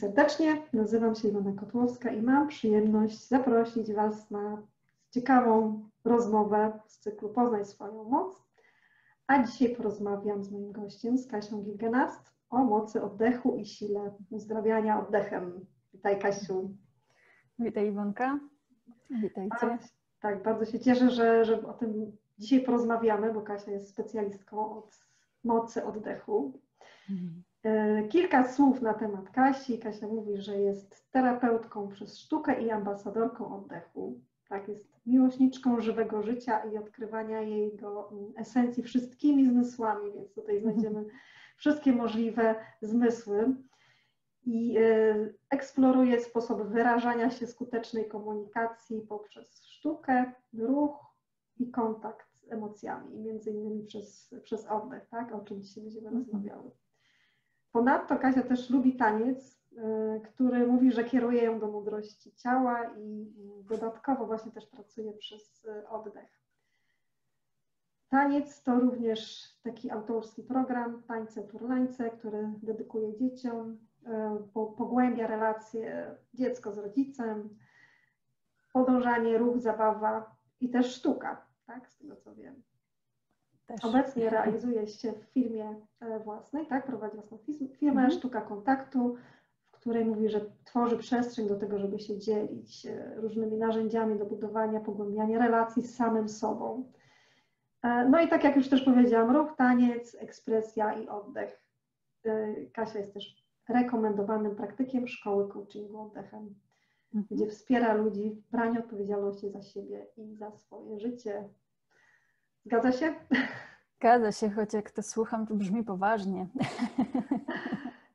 serdecznie. Nazywam się Iwona Kotłowska i mam przyjemność zaprosić Was na ciekawą rozmowę z cyklu Poznaj swoją moc. A dzisiaj porozmawiam z moim gościem, z Kasią Gilgenast, o mocy oddechu i sile uzdrawiania oddechem. Witaj Kasiu. Witaj Iwonka. Witajcie. Tak, tak, bardzo się cieszę, że, że o tym dzisiaj porozmawiamy, bo Kasia jest specjalistką od mocy oddechu. Mhm. E, kilka słów na temat Kasi. Kasia mówi, że jest terapeutką przez sztukę i ambasadorką oddechu. Tak, jest miłośniczką żywego życia i odkrywania jego mm, esencji wszystkimi zmysłami, więc tutaj mhm. znajdziemy wszystkie możliwe zmysły. I e, eksploruje sposoby wyrażania się skutecznej komunikacji poprzez sztukę, ruch i kontakt z emocjami, między innymi przez, przez oddech, tak, o czym dzisiaj będziemy mhm. rozmawiały. Ponadto Kasia też lubi taniec, y, który mówi, że kieruje ją do mądrości ciała i dodatkowo właśnie też pracuje przez y, oddech. Taniec to również taki autorski program Tańce Turlańce, który dedykuje dzieciom, y, pogłębia relacje dziecko z rodzicem, podążanie, ruch, zabawa i też sztuka, tak, z tego co wiem. Też. Obecnie realizuje się w firmie e, własnej, tak? Prowadzi własną firmę mhm. Sztuka Kontaktu, w której mówi, że tworzy przestrzeń do tego, żeby się dzielić e, różnymi narzędziami do budowania, pogłębiania relacji z samym sobą. E, no i tak jak już też powiedziałam, ruch, taniec, ekspresja i oddech. Kasia jest też rekomendowanym praktykiem szkoły coachingu oddechem, mhm. gdzie wspiera ludzi w braniu odpowiedzialności za siebie i za swoje życie, Zgadza się? Zgadza się, choć jak to słucham, to brzmi poważnie.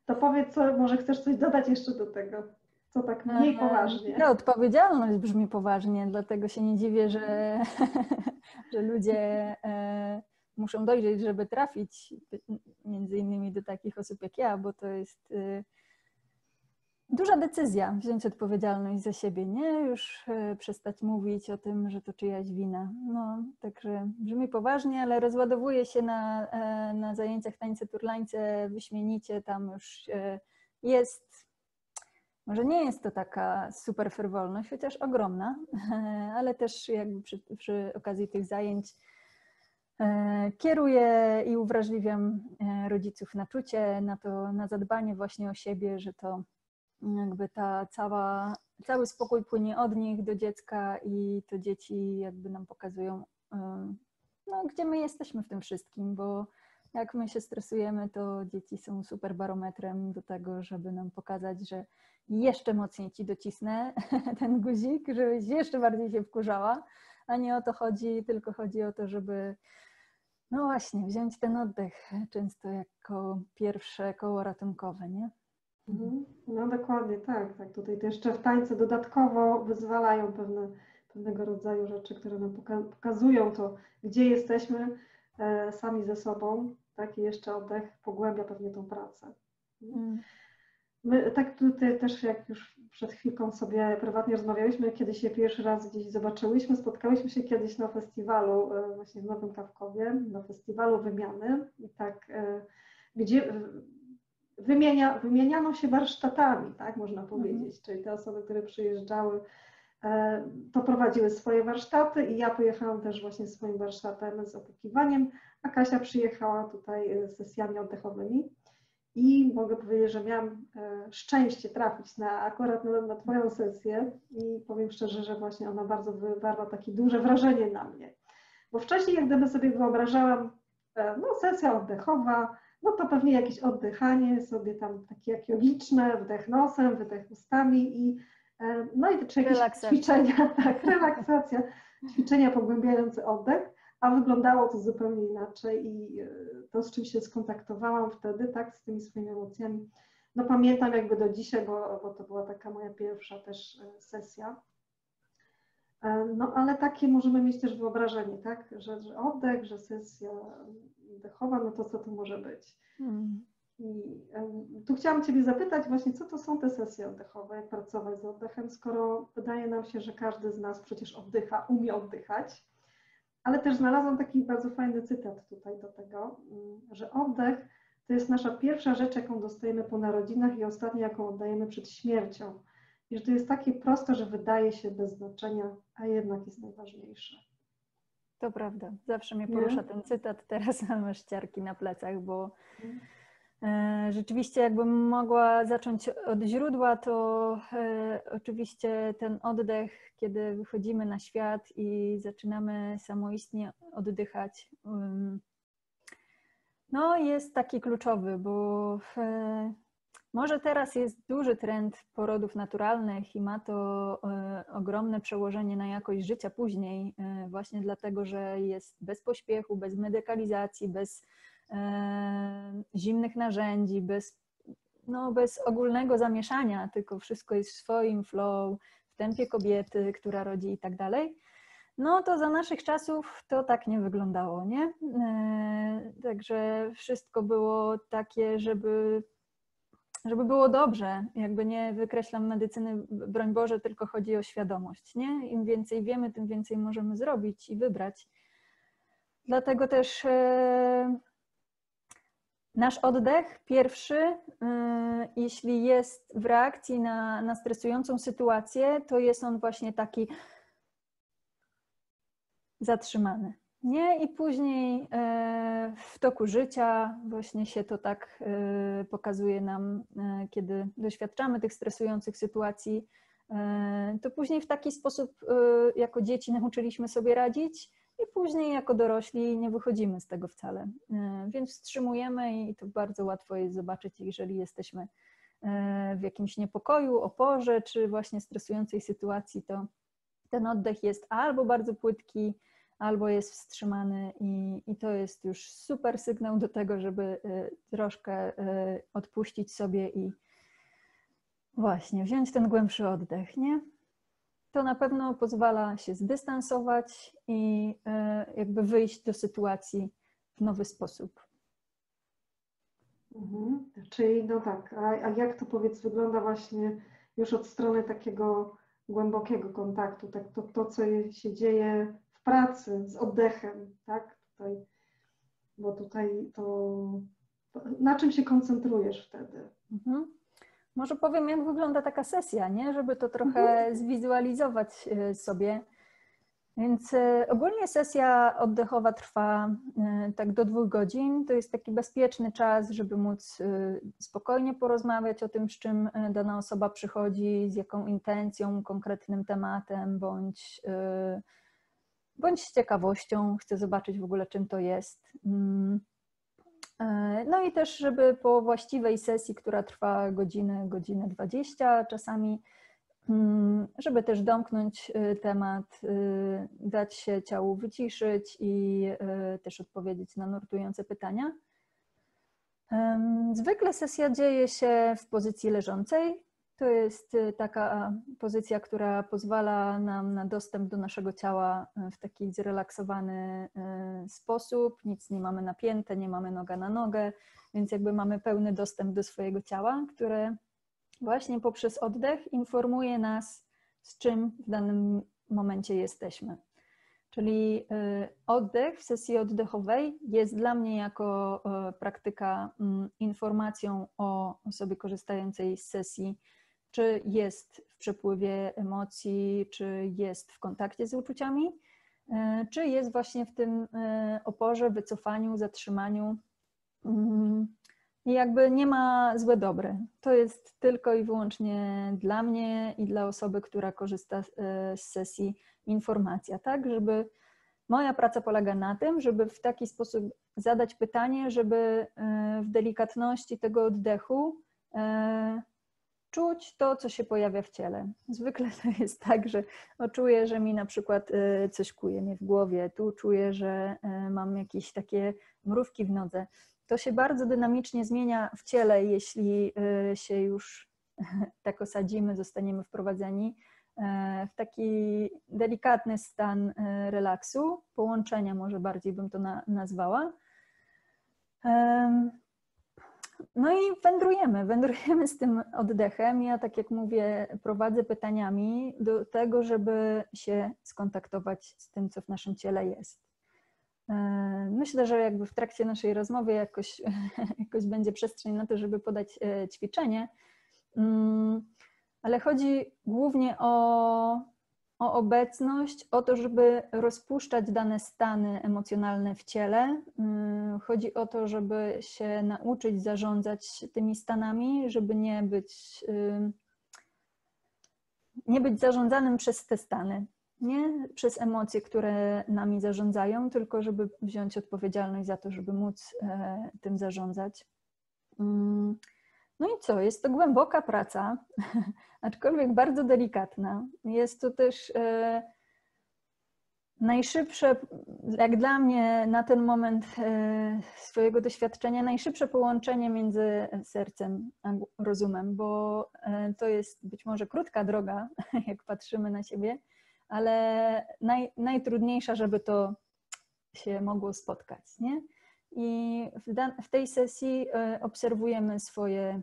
To powiedz, co, może chcesz coś dodać jeszcze do tego, co tak mniej poważnie. No, odpowiedzialność brzmi poważnie, dlatego się nie dziwię, że, że ludzie e, muszą dojrzeć, żeby trafić między innymi do takich osób jak ja, bo to jest e, duża decyzja wziąć odpowiedzialność za siebie, nie już e, przestać mówić o tym, że to czyjaś wina. No, także brzmi poważnie, ale rozładowuje się na, e, na zajęciach tańce turlańce wyśmienicie, tam już e, jest, może nie jest to taka super frywolność, chociaż ogromna, ale też jakby przy, przy okazji tych zajęć kieruję i uwrażliwiam rodziców na czucie, na to, na zadbanie właśnie o siebie, że to jakby ta cała, cały spokój płynie od nich do dziecka i to dzieci jakby nam pokazują, no, gdzie my jesteśmy w tym wszystkim, bo jak my się stresujemy, to dzieci są super barometrem do tego, żeby nam pokazać, że jeszcze mocniej ci docisnę ten guzik, żebyś jeszcze bardziej się wkurzała, a nie o to chodzi, tylko chodzi o to, żeby no właśnie, wziąć ten oddech często jako pierwsze koło ratunkowe, nie? Mhm. No dokładnie, tak, tak. Tutaj to jeszcze w tańce dodatkowo wyzwalają pewne, pewnego rodzaju rzeczy, które nam pokazują to, gdzie jesteśmy e, sami ze sobą, tak, i jeszcze oddech pogłębia pewnie tą pracę. Mm. My tak tutaj też, jak już przed chwilką sobie prywatnie rozmawialiśmy, kiedy się pierwszy raz gdzieś zobaczyłyśmy, spotkałyśmy się kiedyś na festiwalu e, właśnie w Nowym Kawkowie, na festiwalu wymiany, i tak, e, gdzie wymienia, wymieniano się warsztatami, tak można mhm. powiedzieć, czyli te osoby, które przyjeżdżały, e, to prowadziły swoje warsztaty i ja pojechałam też właśnie swoim warsztatem z opukiwaniem, a Kasia przyjechała tutaj z sesjami oddechowymi. I mogę powiedzieć, że miałam e, szczęście trafić na akurat na, na Twoją sesję i powiem szczerze, że właśnie ona bardzo wywarła takie duże wrażenie na mnie, bo wcześniej jak gdyby sobie wyobrażałam, e, no sesja oddechowa, no to pewnie jakieś oddychanie sobie tam takie jak jogiczne, wdech nosem, wydech ustami i no i czy jakieś ćwiczenia, tak, relaksacja, ćwiczenia pogłębiające oddech, a wyglądało to zupełnie inaczej i e, to, z czym się skontaktowałam wtedy, tak, z tymi swoimi emocjami, no pamiętam jakby do dzisiaj, bo, bo to była taka moja pierwsza też e, sesja. No ale takie możemy mieć też wyobrażenie, tak, że, że oddech, że sesja oddechowa, no to co to może być? Hmm. I tu chciałam Ciebie zapytać właśnie, co to są te sesje oddechowe, jak pracować z oddechem, skoro wydaje nam się, że każdy z nas przecież oddycha, umie oddychać, ale też znalazłam taki bardzo fajny cytat tutaj do tego, mm, że oddech to jest nasza pierwsza rzecz, jaką dostajemy po narodzinach i ostatnia, jaką oddajemy przed śmiercią. I że to jest takie proste, że wydaje się bez znaczenia, a jednak jest najważniejsze. To prawda. Zawsze mnie porusza Nie? ten cytat. Teraz mam ściarki na plecach, bo mhm. E, rzeczywiście, jakbym mogła zacząć od źródła, to e, oczywiście ten oddech, kiedy wychodzimy na świat i zaczynamy samoistnie oddychać, no jest taki kluczowy, bo e, może teraz jest duży trend porodów naturalnych i ma to ogromne przełożenie na jakość życia później, właśnie dlatego, że jest bez pośpiechu, bez medykalizacji, bez E, zimnych narzędzi, bez, no, bez ogólnego zamieszania, tylko wszystko jest w swoim flow, w tempie kobiety, która rodzi i tak dalej. No to za naszych czasów to tak nie wyglądało, nie? E, także wszystko było takie, żeby, żeby było dobrze. Jakby nie wykreślam medycyny, broń Boże, tylko chodzi o świadomość, nie? Im więcej wiemy, tym więcej możemy zrobić i wybrać. Dlatego też e, Nasz oddech pierwszy, y, jeśli jest w reakcji na, na stresującą sytuację, to jest on właśnie taki zatrzymany. Nie? I później y, w toku życia właśnie się to tak y, pokazuje nam, kiedy doświadczamy tych stresujących sytuacji, to później w taki sposób jako dzieci nauczyliśmy sobie radzić i później jako dorośli nie wychodzimy z tego wcale. E, więc wstrzymujemy i to bardzo łatwo jest zobaczyć, jeżeli jesteśmy e, w jakimś niepokoju, oporze, czy właśnie stresującej sytuacji, to ten oddech jest albo bardzo płytki, albo jest wstrzymany i, i to jest już super sygnał do tego, żeby e, troszkę odpuścić sobie i właśnie wziąć ten głębszy oddech, nie? to na pewno pozwala się zdystansować i e, jakby wyjść do sytuacji w nowy sposób. Mhm. Czyli no tak, a, a jak to powiedz wygląda właśnie już od strony takiego głębokiego kontaktu, tak to, to co się dzieje pracy z oddechem, tak? Tutaj, bo tutaj to, na czym się koncentrujesz wtedy? Mhm. Może powiem, jak wygląda taka sesja, nie? żeby to trochę mhm. zwizualizować e, sobie. Więc e, ogólnie sesja oddechowa trwa e, tak do dwóch godzin. To jest taki bezpieczny czas, żeby móc spokojnie porozmawiać o tym, z czym dana osoba przychodzi, z jaką intencją, konkretnym tematem, bądź, bądź z ciekawością, chce zobaczyć w ogóle, czym to jest. Mm. E, no i też, żeby po właściwej sesji, która trwa godzinę, godzinę 20 czasami, mm, żeby też domknąć y, temat, y, dać się ciału wyciszyć i też odpowiedzieć na nurtujące pytania. Zwykle sesja dzieje się w pozycji leżącej, to jest y, taka pozycja, która pozwala nam na dostęp do naszego ciała y, w taki zrelaksowany y, sposób. Nic nie mamy napięte, nie mamy noga na nogę, więc jakby mamy pełny dostęp do swojego ciała, które właśnie poprzez oddech informuje nas, z czym w danym momencie jesteśmy. Czyli oddech w sesji oddechowej jest dla mnie jako praktyka mm, informacją o osobie korzystającej z sesji czy jest w przepływie emocji, czy jest w kontakcie z uczuciami, e, czy jest właśnie w tym e, oporze, wycofaniu, zatrzymaniu. Mm, I jakby nie ma złe dobre. To jest tylko i wyłącznie dla mnie i dla osoby, która korzysta e, z sesji informacja, tak? Żeby moja praca polega na tym, żeby w taki sposób zadać pytanie, żeby w delikatności tego oddechu czuć to, co się pojawia w ciele. Zwykle to jest tak, że czuję, że mi na przykład y, coś kuje mnie w głowie, tu czuję, że y, mam jakieś takie mrówki w nodze. To się bardzo dynamicznie zmienia w ciele, jeśli y, się już tak osadzimy, zostaniemy wprowadzeni w taki delikatny stan relaksu, połączenia może bardziej bym to nazwała. No i wędrujemy, wędrujemy z tym oddechem. Ja, tak jak mówię, prowadzę pytaniami do tego, żeby się skontaktować z tym, co w naszym ciele jest. Myślę, że jakby w trakcie naszej rozmowy jakoś, jakoś będzie przestrzeń na to, żeby podać ćwiczenie, mm, ale chodzi głównie o, o obecność, o to, żeby rozpuszczać dane stany emocjonalne w ciele. Mm, chodzi o to, żeby się nauczyć zarządzać tymi stanami, żeby nie być, nie być zarządzanym przez te stany. Nie przez emocje, które nami zarządzają, tylko żeby wziąć odpowiedzialność za to, żeby móc e, tym zarządzać. No i co? Jest to głęboka praca, aczkolwiek bardzo delikatna. Jest to też e, najszybsze, jak dla mnie na ten moment e, swojego doświadczenia, najszybsze połączenie między sercem a rozumem, bo e, to jest być może krótka droga, jak patrzymy na siebie, ale naj, najtrudniejsza, żeby to się mogło spotkać. Nie? I w, tej sesji e, obserwujemy swoje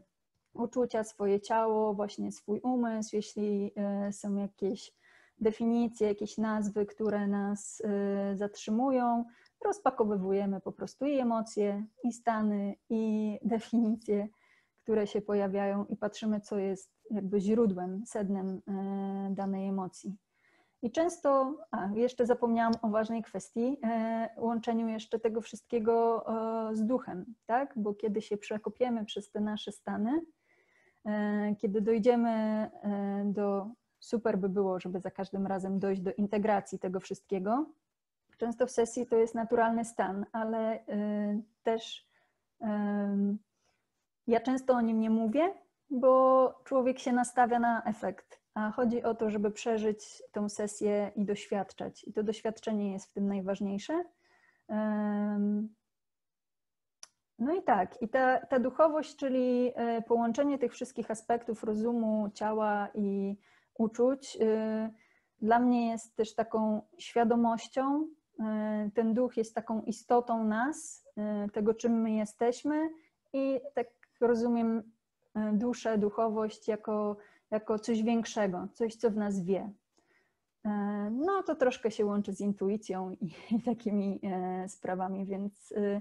uczucia, swoje ciało, właśnie swój umysł, jeśli e, są jakieś definicje, jakieś nazwy, które nas e, zatrzymują, rozpakowywujemy po prostu i emocje, i stany, i definicje, które się pojawiają i patrzymy, co jest jakby źródłem, sednem danej emocji. I często, a jeszcze zapomniałam o ważnej kwestii, e, łączeniu jeszcze tego wszystkiego e, z duchem, tak? Bo kiedy się przekopiemy przez te nasze stany, e, kiedy dojdziemy e, do, super by było, żeby za każdym razem dojść do integracji tego wszystkiego. Często w sesji to jest naturalny stan, ale e, też e, ja często o nim nie mówię, bo człowiek się nastawia na efekt a chodzi o to, żeby przeżyć tą sesję i doświadczać. I to doświadczenie jest w tym najważniejsze. No i tak, i ta, ta duchowość, czyli e, połączenie tych wszystkich aspektów rozumu, ciała i uczuć, e, dla mnie jest też taką świadomością. E, ten duch jest taką istotą nas, tego czym my jesteśmy, i tak rozumiem duszę, duchowość jako jako coś większego, coś, co w nas wie. E, no to troszkę się łączy z intuicją i, takimi e, sprawami, więc e,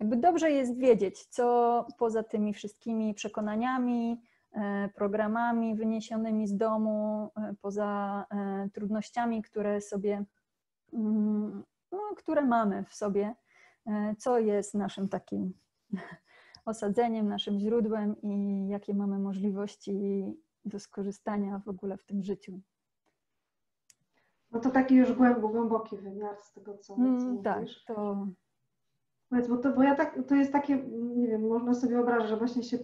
jakby dobrze jest wiedzieć, co poza tymi wszystkimi przekonaniami, programami wyniesionymi z domu, poza trudnościami, które sobie, mm, no, które mamy w sobie, co jest naszym takim osadzeniem, naszym źródłem i jakie mamy możliwości do skorzystania w ogóle w tym życiu. No to taki już głęboki wymiar z tego, co, mm, Tak, to... Powiedz, bo, to, bo ja tak, to jest takie, nie wiem, można sobie wyobrazić, że właśnie się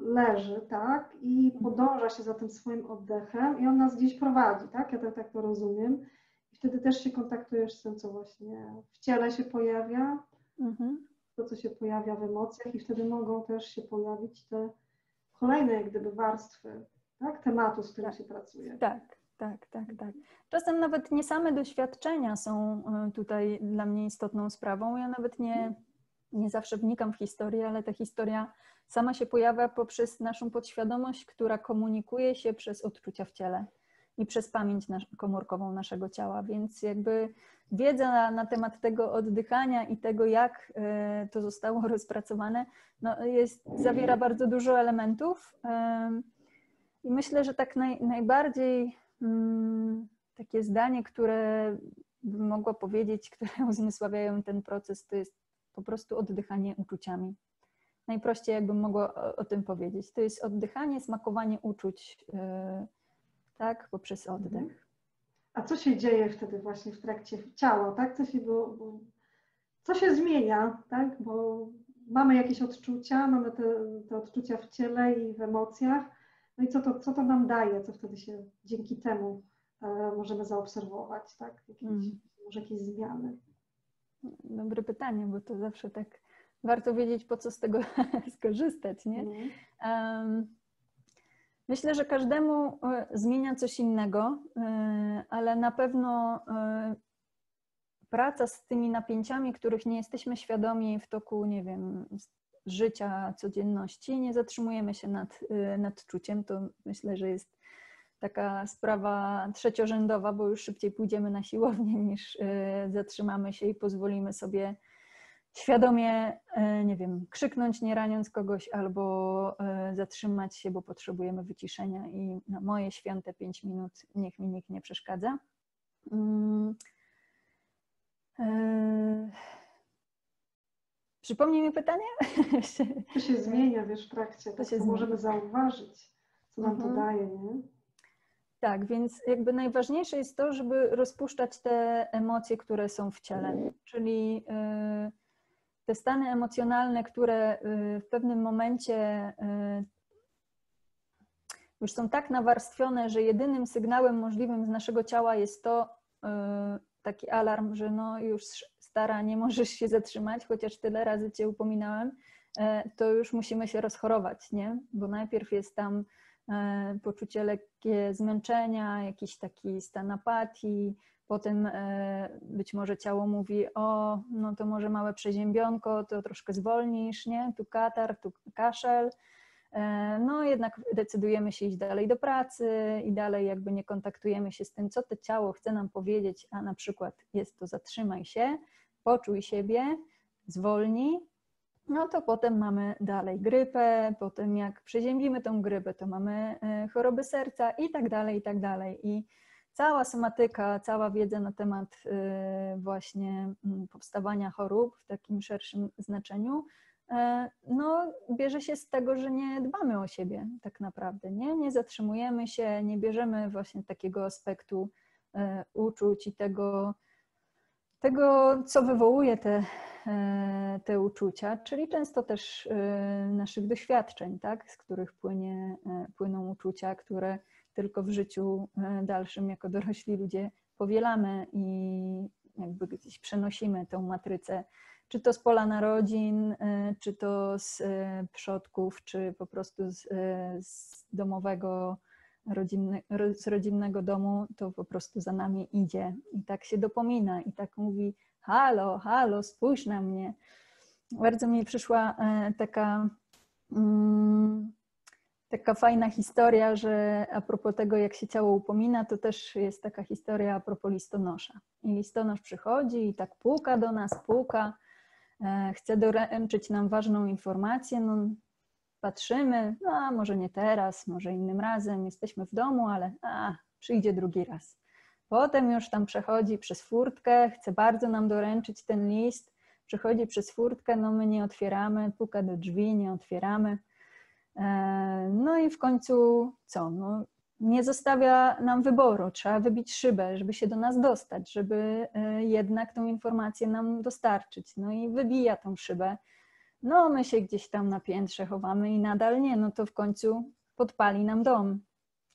leży, tak, i mhm. podąża się za tym swoim oddechem i on nas gdzieś prowadzi, tak, ja tak, tak to rozumiem. I wtedy też się kontaktujesz z tym, co właśnie w ciele się pojawia, mhm. to, co się pojawia w emocjach i wtedy mogą też się pojawić te kolejne jak gdyby warstwy tak? tematu, z którym tak. się pracuje. Tak, tak, tak, tak. Czasem nawet nie same doświadczenia są e, tutaj dla mnie istotną sprawą. Ja nawet nie, nie zawsze wnikam w historię, ale ta historia sama się pojawia poprzez naszą podświadomość, która komunikuje się przez odczucia w ciele i przez pamięć komórkową naszego ciała. Więc jakby wiedza na, na, temat tego oddychania i tego, jak y, to zostało rozpracowane, no jest, zawiera bardzo dużo elementów. I myślę, że tak naj, najbardziej mm, takie zdanie, które bym mogła powiedzieć, które uzmysławiają ten proces, to jest po prostu oddychanie uczuciami. Najprościej jakbym mogła o, o tym powiedzieć. To jest oddychanie, smakowanie uczuć, yy, tak, poprzez oddech. A co się dzieje wtedy właśnie w trakcie ciała, tak? Co się, bo, bo, co się zmienia, tak? Bo mamy jakieś odczucia, mamy te, te odczucia w ciele i w emocjach, no i co to, co to nam daje, co wtedy się dzięki temu e, możemy zaobserwować, tak? Jakieś, mm. Może jakieś zmiany. Dobre pytanie, bo to zawsze tak warto wiedzieć, po co z tego skorzystać, nie? Mm. Um, myślę, że każdemu e, zmienia coś innego, e, ale na pewno praca z tymi napięciami, których nie jesteśmy świadomi w toku, nie wiem, życia, codzienności, nie zatrzymujemy się nad, y, nad czuciem. To myślę, że jest taka sprawa trzeciorzędowa, bo już szybciej pójdziemy na siłownię niż zatrzymamy się i pozwolimy sobie świadomie, nie wiem, krzyknąć nie raniąc kogoś albo zatrzymać się, bo potrzebujemy wyciszenia i na moje święte pięć minut niech mi nikt nie przeszkadza. Mm. Przypomnij mi pytanie? To się zmienia, wiesz, w trakcie, to, tak, się możemy zauważyć, co nam mhm. to daje, nie? Tak, więc jakby najważniejsze jest to, żeby rozpuszczać te emocje, które są w ciele, czyli y, te stany emocjonalne, które y, w pewnym momencie y, już są tak nawarstwione, że jedynym sygnałem możliwym z naszego ciała jest to taki alarm, że no już stara, nie możesz się zatrzymać, chociaż tyle razy cię upominałem, e, to już musimy się rozchorować, nie? Bo najpierw jest tam e, poczucie lekkie zmęczenia, jakiś taki stan apatii, potem e, być może ciało mówi, o, no to może małe przeziębionko, to troszkę zwolnisz, nie? Tu katar, tu kaszel, no jednak decydujemy się iść dalej do pracy i dalej jakby nie kontaktujemy się z tym, co to ciało chce nam powiedzieć, a na przykład jest to zatrzymaj się, poczuj siebie, zwolnij, no to potem mamy dalej grypę, potem jak przeziębimy tą grypę, to mamy e, choroby serca i tak dalej, i tak dalej. I cała somatyka, cała wiedza na temat e, właśnie mm, powstawania chorób w takim szerszym znaczeniu, e, no, bierze się z tego, że nie dbamy o siebie tak naprawdę, nie? Nie zatrzymujemy się, nie bierzemy właśnie takiego aspektu uczuć i tego, tego, co wywołuje te, e, te uczucia, czyli często też e, naszych doświadczeń, tak, z których płynie, e, płyną uczucia, które tylko w życiu dalszym jako dorośli ludzie powielamy i jakby gdzieś przenosimy tę matrycę, czy to z pola narodzin, czy to z przodków, czy po prostu z, z domowego rodzinny, z rodzinnego domu, to po prostu za nami idzie i tak się dopomina i tak mówi: Halo, halo, spójrz na mnie. Bardzo mi przyszła e, taka, mm, taka fajna historia, że a propos tego, jak się ciało upomina, to też jest taka historia a propos listonosza. I listonosz przychodzi i tak puka do nas, puka, e, chce doręczyć nam ważną informację. No, patrzymy, no a może nie teraz, może innym razem, jesteśmy w domu, ale a, przyjdzie drugi raz. Potem już tam przechodzi przez furtkę, chce bardzo nam doręczyć ten list, przechodzi przez furtkę, no my nie otwieramy, puka do drzwi, nie otwieramy. E, no i w końcu co? No, nie zostawia nam wyboru, trzeba wybić szybę, żeby się do nas dostać, żeby e, jednak tą informację nam dostarczyć. No i wybija tą szybę no my się gdzieś tam na piętrze chowamy i nadal nie, no to w końcu podpali nam dom,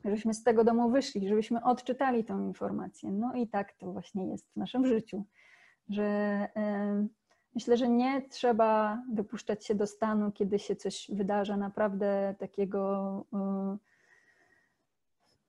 żebyśmy z tego domu wyszli, żebyśmy odczytali tą informację. No i tak to właśnie jest w naszym życiu, że y, myślę, że nie trzeba dopuszczać się do stanu, kiedy się coś wydarza naprawdę takiego y,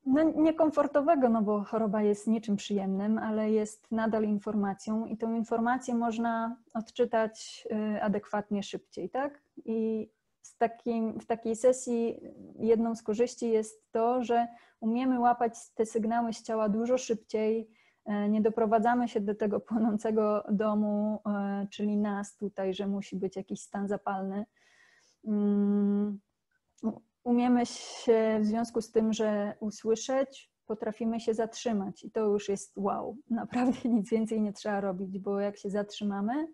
no, niekomfortowego, no bo choroba jest niczym przyjemnym, ale jest nadal informacją i tą informację można odczytać y, adekwatnie szybciej, tak? I z takim, w takiej sesji jedną z korzyści jest to, że umiemy łapać te sygnały z ciała dużo szybciej, y, nie doprowadzamy się do tego płonącego domu, y, czyli nas tutaj, że musi być jakiś stan zapalny mm, umiemy się w związku z tym, że usłyszeć, potrafimy się zatrzymać i to już jest wow. Naprawdę nic więcej nie trzeba robić, bo jak się zatrzymamy,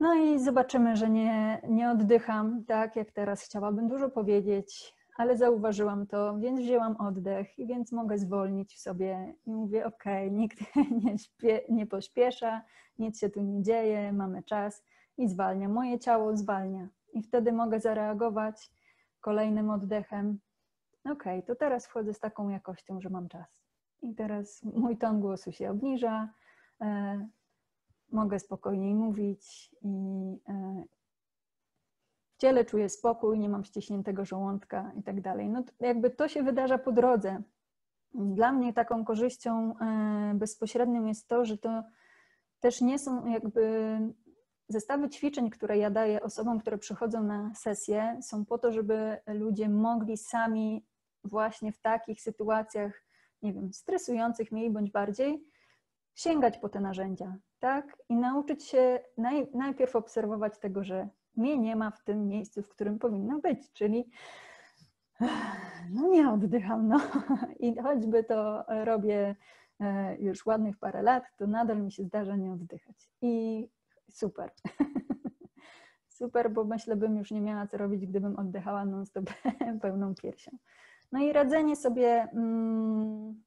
no i zobaczymy, że nie, nie oddycham tak, jak teraz chciałabym dużo powiedzieć, ale zauważyłam to, więc wzięłam oddech i więc mogę zwolnić w sobie i mówię, ok, nikt nie, śpie, nie pośpiesza, nic się tu nie dzieje, mamy czas i zwalnia. Moje ciało zwalnia i wtedy mogę zareagować kolejnym oddechem. Ok, to teraz wchodzę z taką jakością, że mam czas. I teraz mój ton głosu się obniża, e, mogę spokojniej mówić i e, w ciele czuję spokój, nie mam ściśniętego żołądka i tak dalej. No jakby to się wydarza po drodze. Dla mnie taką korzyścią e, bezpośrednią jest to, że to też nie są jakby Zestawy ćwiczeń, które ja daję osobom, które przychodzą na sesję, są po to, żeby ludzie mogli sami właśnie w takich sytuacjach, nie wiem, stresujących mniej bądź bardziej, sięgać po te narzędzia, tak? I nauczyć się naj, najpierw obserwować tego, że mnie nie ma w tym miejscu, w którym powinno być, czyli no nie oddycham, no. I choćby to robię e, już ładnych parę lat, to nadal mi się zdarza nie oddychać. I super. Super, bo myślę, bym już nie miała co robić, gdybym oddychała non-stop pełną piersią. No i radzenie sobie mm,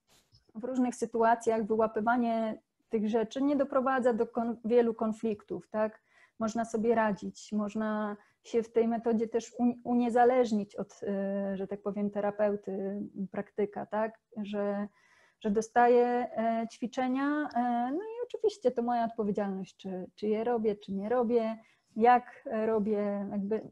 w różnych sytuacjach, wyłapywanie tych rzeczy nie doprowadza do kon wielu konfliktów, tak? Można sobie radzić, można się w tej metodzie też uniezależnić od, e, że tak powiem, terapeuty, praktyka, tak? Że, że dostaję e, ćwiczenia, e, no oczywiście to moja odpowiedzialność, czy, czy je robię, czy nie robię, jak robię, jakby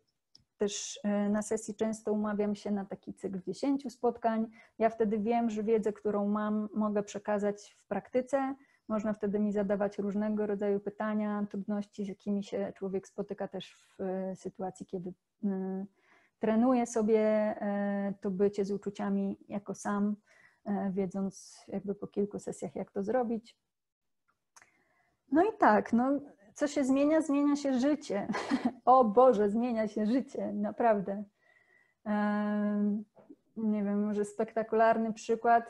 też na sesji często umawiam się na taki cykl 10 spotkań. Ja wtedy wiem, że wiedzę, którą mam, mogę przekazać w praktyce, można wtedy mi zadawać różnego rodzaju pytania, trudności, z jakimi się człowiek spotyka też w e, sytuacji, kiedy e, trenuje sobie e, to bycie z uczuciami jako sam, wiedząc jakby po kilku sesjach, jak to zrobić. No i tak, no, co się zmienia? Zmienia się życie. O Boże, zmienia się życie, naprawdę. Nie wiem, może spektakularny przykład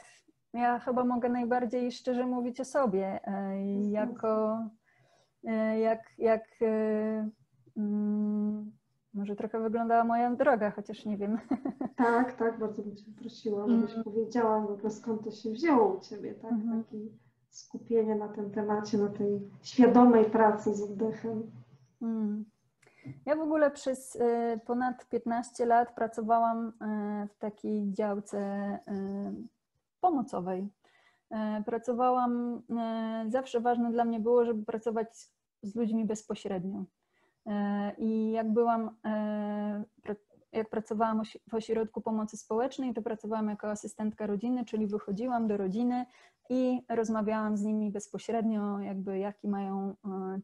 ja chyba mogę najbardziej szczerze mówić o sobie, e, jako e, jak, jak e, mm, może trochę wyglądała moja droga, chociaż nie wiem. Tak, tak, bardzo bym Cię prosiła, żebyś mm. powiedziała w ogóle skąd to się wzięło u Ciebie, tak? Mm. Takie skupienie na tym temacie, na tej świadomej pracy z oddechem. Mm. Ja w ogóle przez ponad 15 lat pracowałam w takiej działce pomocowej. E, pracowałam, zawsze ważne dla mnie było, żeby pracować z ludźmi bezpośrednio. I jak byłam, jak pracowałam w ośrodku pomocy społecznej, to pracowałam jako asystentka rodziny, czyli wychodziłam do rodziny i rozmawiałam z nimi bezpośrednio, jakby jaki mają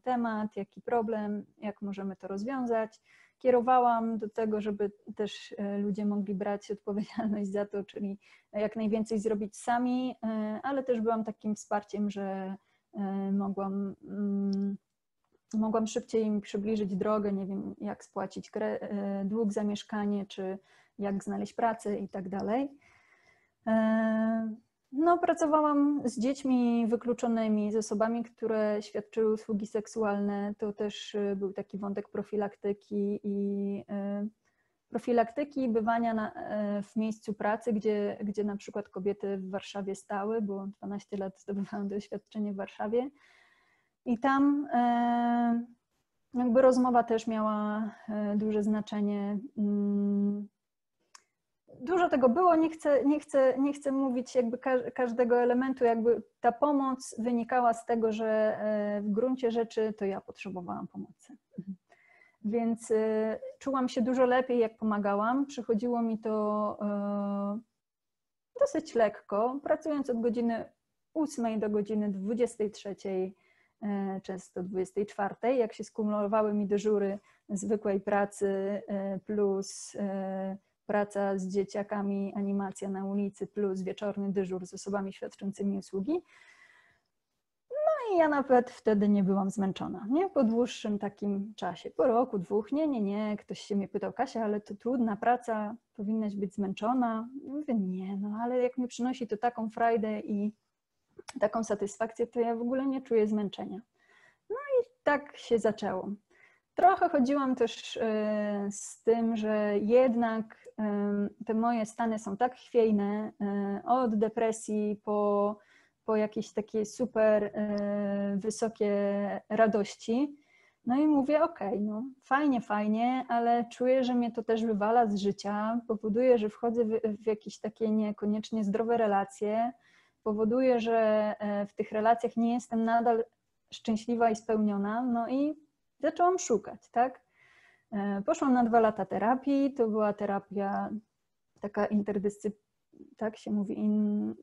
temat, jaki problem, jak możemy to rozwiązać. Kierowałam do tego, żeby też e, ludzie mogli brać odpowiedzialność za to, czyli jak najwięcej zrobić sami, e, ale też byłam takim wsparciem, że e, mogłam, mm, mogłam szybciej im przybliżyć drogę, nie wiem, jak spłacić dług za mieszkanie, czy jak znaleźć pracę i tak dalej. No, pracowałam z dziećmi wykluczonymi, z osobami, które świadczyły usługi seksualne. To też y, był taki wątek profilaktyki i profilaktyki bywania na, w miejscu pracy, gdzie, gdzie na przykład kobiety w Warszawie stały, bo 12 lat zdobywałam doświadczenie w Warszawie. I tam jakby rozmowa też miała duże znaczenie mm, dużo tego było, nie chcę, nie chcę, nie chcę mówić jakby każdego elementu, jakby ta pomoc wynikała z tego, że e, w gruncie rzeczy to ja potrzebowałam pomocy. Więc e, czułam się dużo lepiej, jak pomagałam. Przychodziło mi to e, dosyć lekko, pracując od godziny 8 do godziny 23, często 24, jak się skumulowały mi dyżury zwykłej pracy plus praca z dzieciakami, animacja na ulicy plus wieczorny dyżur z osobami świadczącymi usługi. No i ja nawet wtedy nie byłam zmęczona, nie? Po dłuższym takim czasie, po roku, dwóch, nie, nie, nie. Ktoś się mnie pytał, Kasia, ale to trudna praca, powinnaś być zmęczona. Mówię, nie, no ale jak mi przynosi to taką frajdę i taką satysfakcję, to ja w ogóle nie czuję zmęczenia. No i tak się zaczęło. Trochę chodziłam też e, z tym, że jednak te moje stany są tak chwiejne, e, od depresji po, po jakieś takie super e, wysokie radości. No i mówię, okej, okay, no fajnie, fajnie, ale czuję, że mnie to też wywala z życia, powoduje, że wchodzę w, w jakieś takie niekoniecznie zdrowe relacje, powoduje, że e, w tych relacjach nie jestem nadal szczęśliwa i spełniona, no i zaczęłam szukać, tak? E, poszłam na dwa lata terapii. To była terapia taka interdyscyplinarna, tak się mówi, in...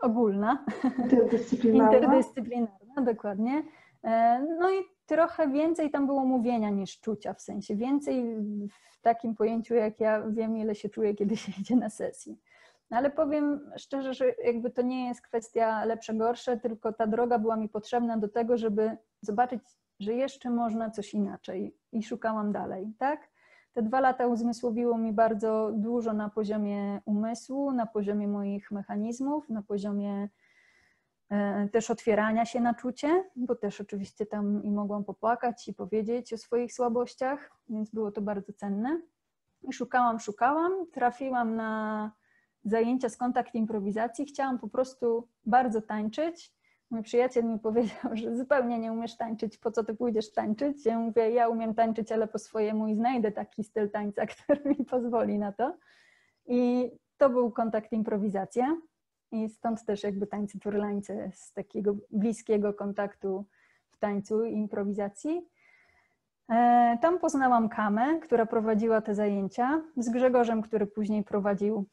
ogólna. Interdyscyplinarna. Interdyscyplinarna, dokładnie. E, no i trochę więcej tam było mówienia niż czucia, w sensie więcej w takim pojęciu, jak ja wiem, ile się czuję, kiedy się idzie na sesję. No ale powiem szczerze, że jakby to nie jest kwestia lepsze, gorsze, tylko ta droga była mi potrzebna do tego, żeby zobaczyć, że jeszcze można coś inaczej i szukałam dalej, tak? Te dwa lata uzmysłowiło mi bardzo dużo na poziomie umysłu, na poziomie moich mechanizmów, na poziomie e, też otwierania się na czucie, bo też oczywiście tam i mogłam popłakać i powiedzieć o swoich słabościach, więc było to bardzo cenne. I szukałam, szukałam, trafiłam na zajęcia z kontakt improwizacji. Chciałam po prostu bardzo tańczyć. Mój przyjaciel mi powiedział, że zupełnie nie umiesz tańczyć, po co ty pójdziesz tańczyć? Ja mówię, ja umiem tańczyć, ale po swojemu i znajdę taki styl tańca, który mi pozwoli na to. I to był kontakt improwizacja. I stąd też jakby tańce turlańce z takiego bliskiego kontaktu w tańcu i improwizacji. E, tam poznałam Kamę, która prowadziła te zajęcia, z Grzegorzem, który później prowadził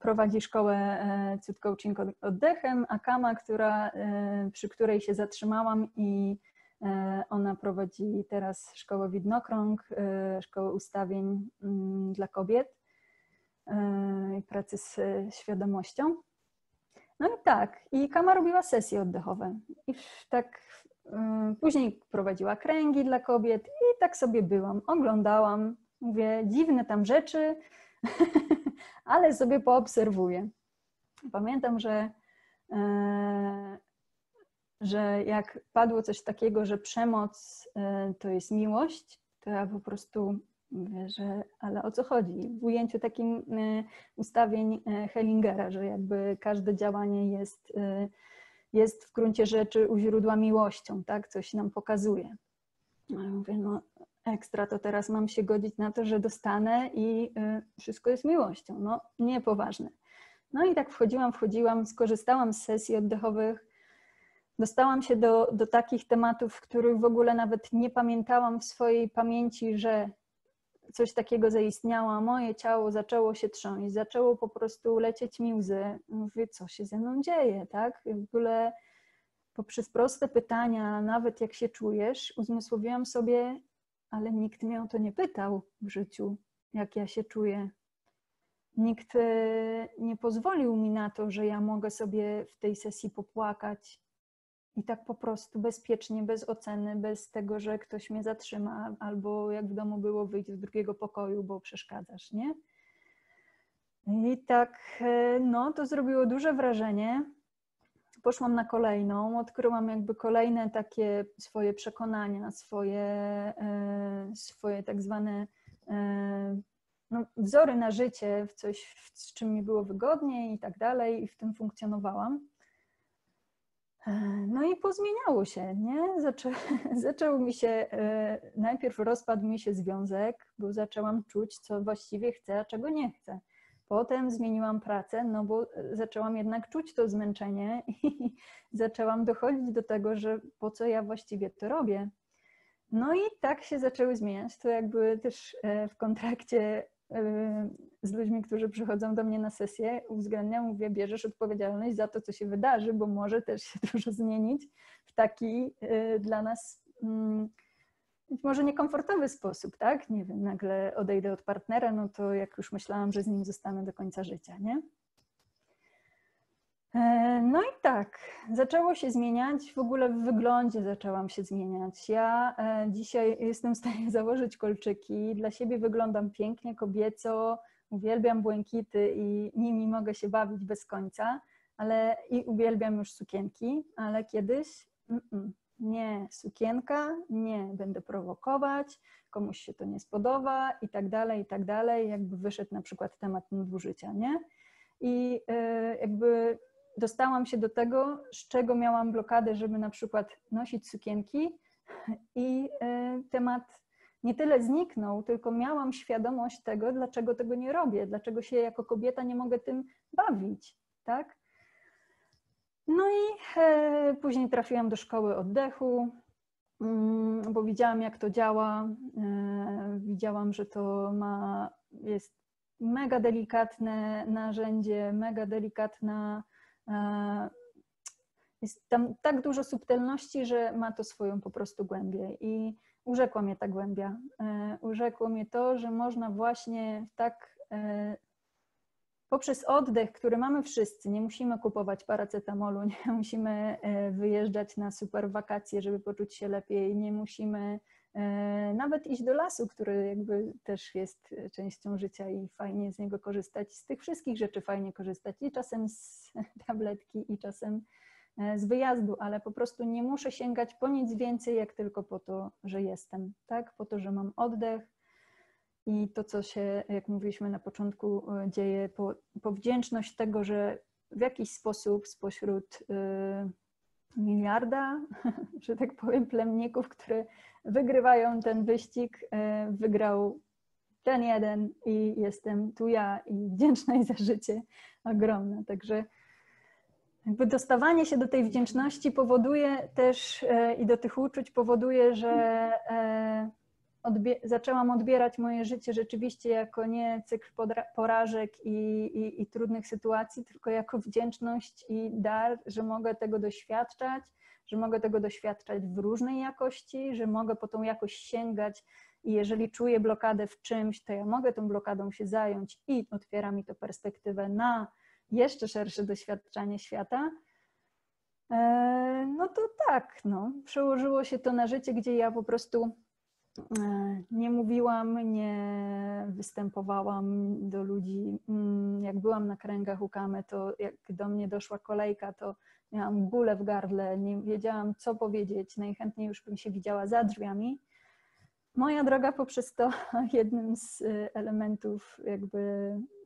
prowadzi szkołę e, Cud Coaching oddechem, a Kama, która, e, przy której się zatrzymałam i ona prowadzi teraz szkołę Widnokrąg, szkołę ustawień mm, dla kobiet i pracy z świadomością. No i tak, i Kama robiła sesje oddechowe. I tak później prowadziła kręgi dla kobiet i tak sobie byłam, oglądałam, mówię, dziwne tam rzeczy, ale sobie poobserwuję. Pamiętam, że, e, że jak padło coś takiego, że przemoc e, to jest miłość, to ja po prostu mówię, że ale o co chodzi? W ujęciu takim e, ustawień Hellingera, że jakby każde działanie jest, jest w gruncie rzeczy u źródła miłością, tak? Coś nam pokazuje. Ale mówię, no ekstra, to teraz mam się godzić na to, że dostanę i y, wszystko jest miłością. No, niepoważne. No i tak wchodziłam, wchodziłam, skorzystałam z sesji oddechowych, dostałam się do, do takich tematów, których w ogóle nawet nie pamiętałam w swojej pamięci, że coś takiego zaistniało. Moje ciało zaczęło się trząść, zaczęło po prostu lecieć mi łzy. Mówię, co się ze mną dzieje, tak? W ogóle poprzez proste pytania, nawet jak się czujesz, uzmysłowiłam sobie, ale nikt mnie o to nie pytał w życiu, jak ja się czuję. Nikt e, nie pozwolił mi na to, że ja mogę sobie w tej sesji popłakać i tak po prostu bezpiecznie, bez oceny, bez tego, że ktoś mnie zatrzyma, albo jak w domu było, wyjść z drugiego pokoju, bo przeszkadzasz, nie? I tak, e, no, to zrobiło duże wrażenie poszłam na kolejną, odkryłam jakby kolejne takie swoje przekonania, swoje, e, swoje tak zwane e, no, wzory na życie, w coś, z czym mi było wygodniej i tak dalej, i w tym funkcjonowałam. E, no i pozmieniało się, nie? Zaczę, zaczął mi się, najpierw rozpadł mi się związek, bo zaczęłam czuć, co właściwie chcę, a czego nie chcę. Potem zmieniłam pracę, no bo zaczęłam jednak czuć to zmęczenie i zaczęłam dochodzić do tego, że po co ja właściwie to robię. No i tak się zaczęły zmieniać. To jakby też e, w kontrakcie e, z ludźmi, którzy przychodzą do mnie na sesję, uwzględniam, mówię, bierzesz odpowiedzialność za to, co się wydarzy, bo może też się dużo zmienić w taki e, dla nas mm, być może niekomfortowy sposób, tak? Nie wiem, nagle odejdę od partnera, no to jak już myślałam, że z nim zostanę do końca życia, nie? E, no i tak, zaczęło się zmieniać, w ogóle w wyglądzie zaczęłam się zmieniać. Ja e, dzisiaj jestem w stanie założyć kolczyki, dla siebie wyglądam pięknie, kobieco, uwielbiam błękity i nimi mogę się bawić bez końca, ale i uwielbiam już sukienki, ale kiedyś mm -mm, nie sukienka, nie będę prowokować, komuś się to nie spodoba i tak dalej, i tak dalej, jakby wyszedł na przykład temat nadużycia, nie? I e, jakby dostałam się do tego, z czego miałam blokadę, żeby na przykład nosić sukienki i e, temat nie tyle zniknął, tylko miałam świadomość tego, dlaczego tego nie robię, dlaczego się jako kobieta nie mogę tym bawić, tak? No i e, później trafiłam do szkoły oddechu, mm, bo widziałam, jak to działa. E, widziałam, że to ma, jest mega delikatne narzędzie, mega delikatna, e, jest tam tak dużo subtelności, że ma to swoją po prostu głębię. I urzekła mnie ta głębia. Urzekło mnie to, że można właśnie tak e, poprzez oddech, który mamy wszyscy, nie musimy kupować paracetamolu, nie musimy e, wyjeżdżać na super wakacje, żeby poczuć się lepiej, nie musimy nawet iść do lasu, który jakby też jest częścią życia i fajnie z niego korzystać. Z tych wszystkich rzeczy fajnie korzystać i czasem z tabletki, i czasem E, z wyjazdu, ale po prostu nie muszę sięgać po nic więcej, jak tylko po to, że jestem, tak? Po to, że mam oddech i to, co się, jak mówiliśmy na początku, e, dzieje, po, po wdzięczność tego, że w jakiś sposób spośród y, miliarda, że tak powiem, plemników, które wygrywają ten wyścig, y, wygrał ten jeden i jestem tu ja i wdzięczna za życie ogromne. Także jakby dostawanie się do tej wdzięczności powoduje też e, i do tych uczuć powoduje, że e, odbie zaczęłam odbierać moje życie rzeczywiście jako nie cykl porażek i, i, i, trudnych sytuacji, tylko jako wdzięczność i dar, że mogę tego doświadczać, że mogę tego doświadczać w różnej jakości, że mogę po tą jakość sięgać i jeżeli czuję blokadę w czymś, to ja mogę tą blokadą się zająć i otwiera mi to perspektywę na jeszcze szersze doświadczenie świata, e, no to tak, no, przełożyło się to na życie, gdzie ja po prostu nie mówiłam, nie występowałam do ludzi. Mm, jak byłam na kręgach u Kamy, to jak do mnie doszła kolejka, to miałam gulę w gardle, nie wiedziałam, co powiedzieć. Najchętniej już bym się widziała za drzwiami. Moja droga poprzez to jednym z y, elementów, jakby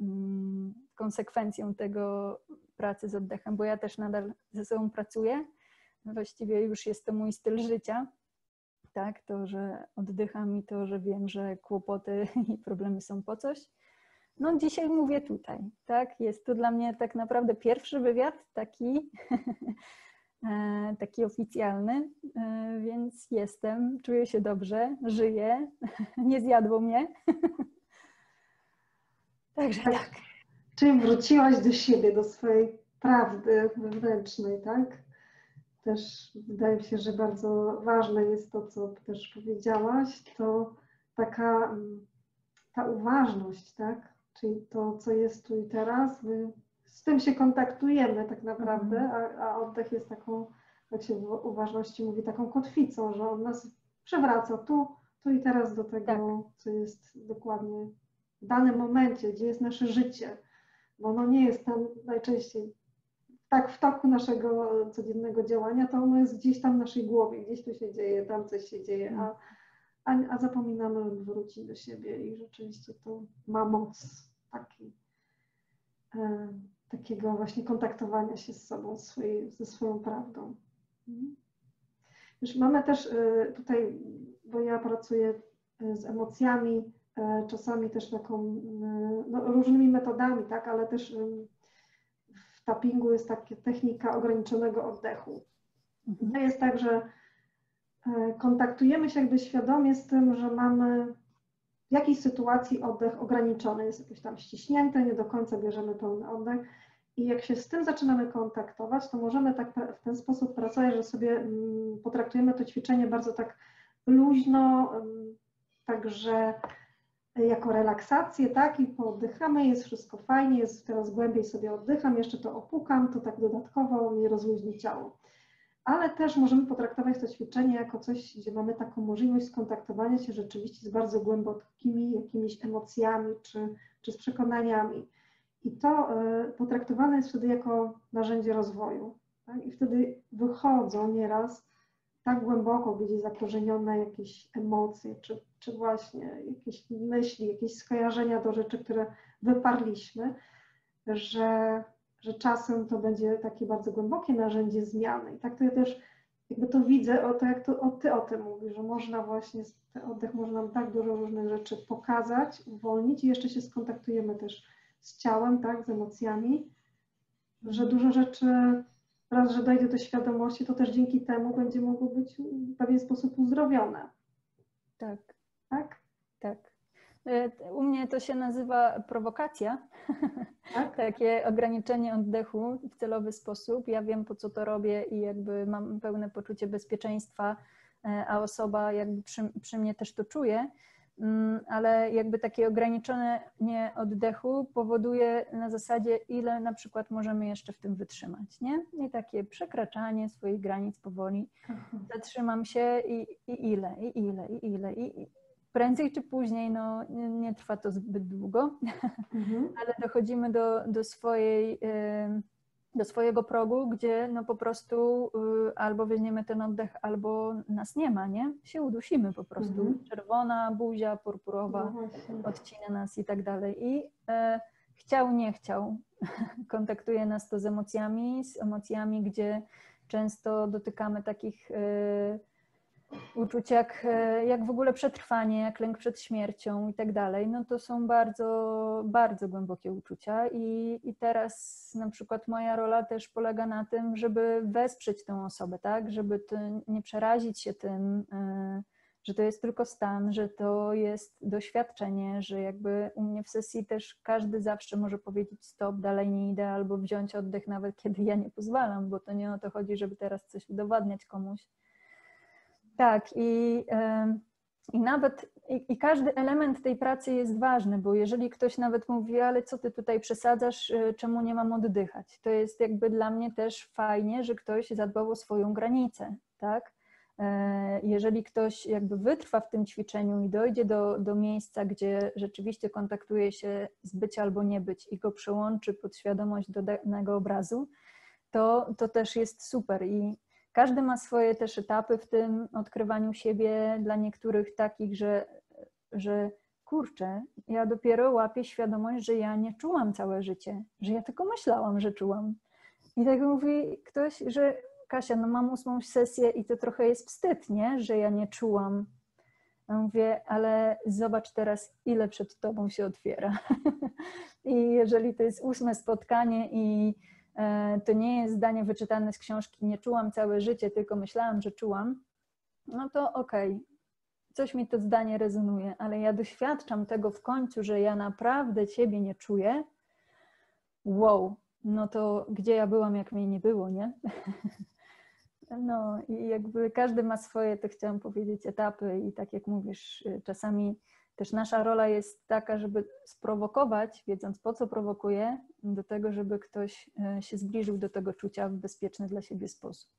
mm, konsekwencją tego pracy z oddechem, bo ja też nadal ze sobą pracuję. Właściwie już jest to mój styl życia. Tak, to, że oddycham i to, że wiem, że kłopoty i problemy są po coś. No dzisiaj mówię tutaj, tak? Jest to dla mnie tak naprawdę pierwszy wywiad taki E, taki oficjalny, e, więc jestem, czuję się dobrze, żyję, nie zjadło mnie. Także tak. tak. Czyli wróciłaś do siebie, do swojej prawdy wewnętrznej, tak? Też wydaje mi się, że bardzo ważne jest to, co też powiedziałaś, to taka mm, ta uważność, tak? Czyli to, co jest tu i teraz, my z tym się kontaktujemy tak naprawdę, mhm. a, a oddech jest taką, jak się w uważności mówi, taką kotwicą, że on nas przewraca tu, tu i teraz do tego, tak. co jest dokładnie w danym momencie, gdzie jest nasze życie, bo ono nie jest tam najczęściej tak w toku naszego codziennego działania, to ono jest gdzieś tam w naszej głowie, gdzieś tu się dzieje, tam coś się dzieje, a, a, a zapominamy, wrócić do siebie i rzeczywiście to ma moc taki. E, takiego właśnie kontaktowania się z sobą, swojej, ze swoją prawdą. Mhm. Już mamy też y, tutaj, bo ja pracuję y, z emocjami, y, czasami też taką, no, różnymi metodami, tak, ale też tappingu jest taka technika ograniczonego oddechu. Mhm. To jest tak, że kontaktujemy się jakby świadomie z tym, że mamy w jakiejś sytuacji oddech ograniczony, jest jakoś tam ściśnięty, nie do końca bierzemy pełny oddech. I jak się z tym zaczynamy kontaktować, to możemy tak w ten sposób pracować, że sobie mm, potraktujemy to ćwiczenie bardzo tak luźno, mm, także jako relaksację, tak, i pooddychamy, jest wszystko fajnie, jest teraz głębiej sobie oddycham, jeszcze to opukam, to tak dodatkowo mi rozluźni ciało ale też możemy potraktować to ćwiczenie jako coś, gdzie mamy taką możliwość skontaktowania się rzeczywiście z bardzo głębokimi jakimiś emocjami czy, czy z przekonaniami. I to y, potraktowane jest wtedy jako narzędzie rozwoju. Tak? I wtedy wychodzą nieraz tak głęboko gdzieś zakorzenione jakieś emocje, czy, czy właśnie jakieś myśli, jakieś skojarzenia do rzeczy, które wyparliśmy, że że czasem to będzie takie bardzo głębokie narzędzie zmiany. I tak to ja też jakby to widzę, o to jak to, o ty o tym mówisz, że można właśnie, ten oddech może nam tak dużo różnych rzeczy pokazać, uwolnić i jeszcze się skontaktujemy też z ciałem, tak, z emocjami, że dużo rzeczy, raz, że dojdzie do świadomości, to też dzięki temu będzie mogło być w pewien sposób uzdrowione. Tak. Tak? Tak. E, u mnie to się nazywa prowokacja. Tak? takie ograniczenie oddechu w celowy sposób. Ja wiem, po co to robię i jakby mam pełne poczucie bezpieczeństwa, e, a osoba jakby przy, przy mnie też to czuje. Mm, ale jakby takie ograniczone nie oddechu powoduje na zasadzie, ile na przykład możemy jeszcze w tym wytrzymać, nie? I takie przekraczanie swoich granic powoli. Zatrzymam się i, i ile, i ile, i ile. I, i prędzej czy później, no nie, nie trwa to zbyt długo, Mhm. ale dochodzimy do, do swojej do swojego progu, gdzie no po prostu y, albo weźmiemy ten oddech, albo nas nie ma, nie? Się udusimy po prostu. Mhm. Czerwona buzia, No purpurowa właśnie. odcina nas i tak dalej. I e, chciał, nie chciał, kontaktuje nas to z emocjami, z emocjami, gdzie często dotykamy takich e, uczuć jak, e, jak w ogóle przetrwanie, jak lęk przed śmiercią i tak dalej. No to są bardzo, bardzo głębokie uczucia i, i teraz na przykład moja rola też polega na tym, żeby wesprzeć tę osobę, tak, żeby nie przerazić się tym, e, że to jest tylko stan, że to jest doświadczenie, że jakby u mnie w sesji też każdy zawsze może powiedzieć stop, dalej nie idę, albo wziąć oddech nawet kiedy ja nie pozwalam, bo to nie o to chodzi, żeby teraz coś udowadniać komuś. Tak, i, i nawet i, i każdy element tej pracy jest ważny, bo jeżeli ktoś nawet mówi, ale co ty tutaj przesadzasz, y, czemu nie mam oddychać, to jest jakby dla mnie też fajnie, że ktoś zadbał o swoją granicę, tak? E, Jeżeli ktoś jakby wytrwa w tym ćwiczeniu i dojdzie do, do miejsca, gdzie rzeczywiście kontaktuje się z być albo nie być i go przełączy pod świadomość do danego obrazu, to, to też jest super. I każdy ma swoje też etapy w tym odkrywaniu siebie. Dla niektórych takich, że, że kurczę, ja dopiero łapię świadomość, że ja nie czułam całe życie, że ja tylko myślałam, że czułam. I tak mówi ktoś, że Kasia, no mam ósmą sesję i to trochę jest wstyd, nie? Że ja nie czułam. Ja mówię, ale zobacz teraz, ile przed tobą się otwiera. I jeżeli to jest ósme spotkanie i to nie jest zdanie wyczytane z książki, nie czułam całe życie, tylko myślałam, że czułam, no to okej, okay. coś mi to zdanie rezonuje, ale ja doświadczam tego w końcu, że ja naprawdę ciebie nie czuję. Wow, no to gdzie ja byłam, jak mnie nie było, nie? No i jakby każdy ma swoje, to chciałam powiedzieć, etapy i tak jak mówisz, czasami też nasza rola jest taka, żeby sprowokować, wiedząc po co prowokuje, do tego, żeby ktoś się zbliżył do tego czucia w bezpieczny dla siebie sposób.